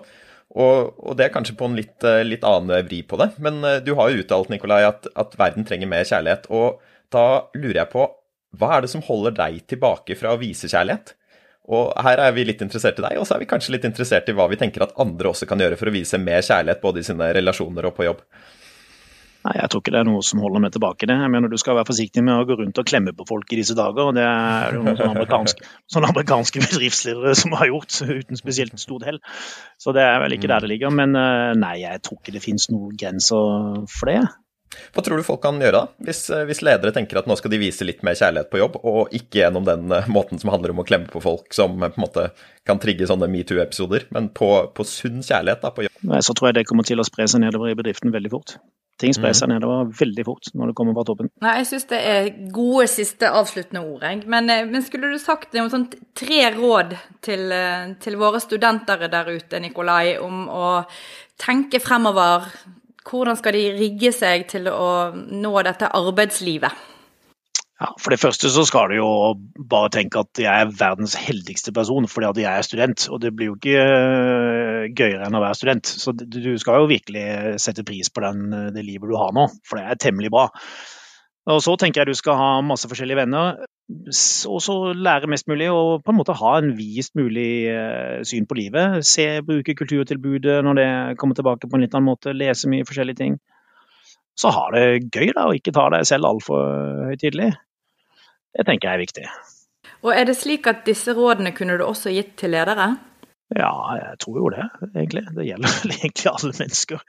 Og, og, det er kanskje på en litt, uh, litt, annen vri på det. Men du har jo uttalt, Nikolai, at, at, verden trenger mer kjærlighet. Og da lurer jeg på, hva er det som holder deg tilbake fra å vise kjærlighet? Og her er vi litt interessert i deg, og så er vi kanskje litt interessert i hva vi tenker at andre også kan gjøre for å vise mer kjærlighet både i sine relasjoner og på jobb. Nei, Jeg tror ikke det er noe som holder meg tilbake. det. Jeg mener Du skal være forsiktig med å gå rundt og klemme på folk i disse dager. og Det er jo noen sånne amerikanske, sånne amerikanske bedriftsledere som har gjort, uten spesielt stort hell. Så det er vel ikke der det ligger. Men eh, nei, jeg tror ikke det finnes noen grenser for det. Hva tror du folk kan gjøre da, hvis, eh, hvis, ledere tenker at nå skal de vise litt mer kjærlighet på jobb, og ikke gjennom den eh, måten som handler om å klemme på folk som på en måte kan trigge sånne metoo-episoder, men på, på, sunn kjærlighet da, på jobb? Nei, så tror jeg det kommer til å spre seg nedover i bedriften veldig fort. Ting sprer seg nedover veldig fort når det kommer fra toppen. Nei, Jeg syns det er gode siste avsluttende ord. Jeg. Men, eh, men skulle du sagt noen sånn tre råd til, eh, til våre studenter der ute, Nikolai, om å tenke fremover? Hvordan skal de rigge seg til å nå dette arbeidslivet? Ja, For det første så skal du jo bare tenke at jeg er verdens heldigste person fordi at jeg er student. Og det blir jo ikke øh, gøyere enn å være student. Så du skal jo virkelig sette pris på den, det livet du har nå, for det er temmelig bra. Og så tenker jeg du skal ha masse forskjellige venner, og så lære mest mulig og på en måte ha en vist mulig øh, syn på livet. Se, bruke kulturtilbudet når det kommer tilbake på en litt annen måte, lese mye forskjellige ting. Så ha det gøy, da, og ikke ta deg selv altfor høytidelig. Det tenker jeg er viktig. Og Er det slik at disse rådene kunne du også gitt til ledere? Ja, jeg tror jo det, egentlig. Det gjelder vel egentlig alle mennesker.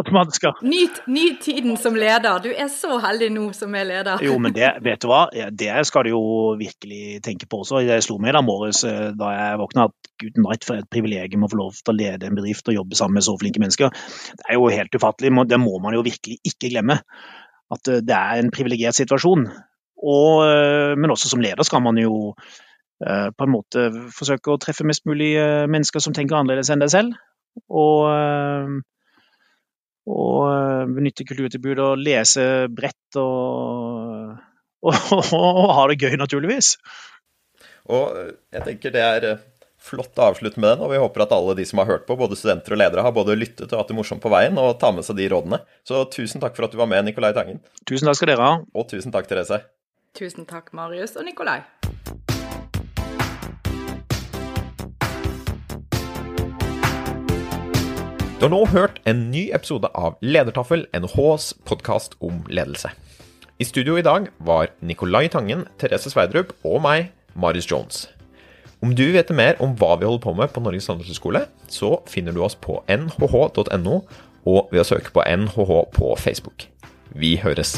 At man skal Nyt, nyt tiden som leder. Du er så heldig nå som er leder. Jo, men det, vet du hva, det skal du jo virkelig tenke på også. Jeg slo meg da morges eh, da jeg våkna at gud night for et privilegium å få lov til å lede en bedrift og jobbe sammen med så flinke mennesker. Det er jo helt ufattelig. Det må man jo virkelig ikke glemme. At eh, det er en privilegert situasjon. Og, eh, men også som leder skal man jo på en måte forsøke å treffe mest mulig eh, mennesker som tenker annerledes enn deg selv. Og, og benytte kulturtilbud og lese bredt og, og, og, ha det gøy, naturligvis. Og jeg tenker det er flott å avslutte med den, og vi håper at alle de som har hørt på, både studenter og ledere, har både lyttet og hatt det morsomt på veien og tar med seg de rådene. Så tusen takk for at du var med, Nikolai Tangen. Tusen takk skal dere ha. Og tusen takk, Therese. Tusen takk, Marius og Nikolai. Du har nå hørt en ny episode av Ledertaffel, NHHs podkast om ledelse. I studio i dag var Nicolai Tangen, Therese Sverdrup og meg, Marius Jones. Om du vet mer om hva vi holder på med på Norges handelshøyskole, så finner du oss på nhh.no og ved å søke på NHH på Facebook. Vi høres.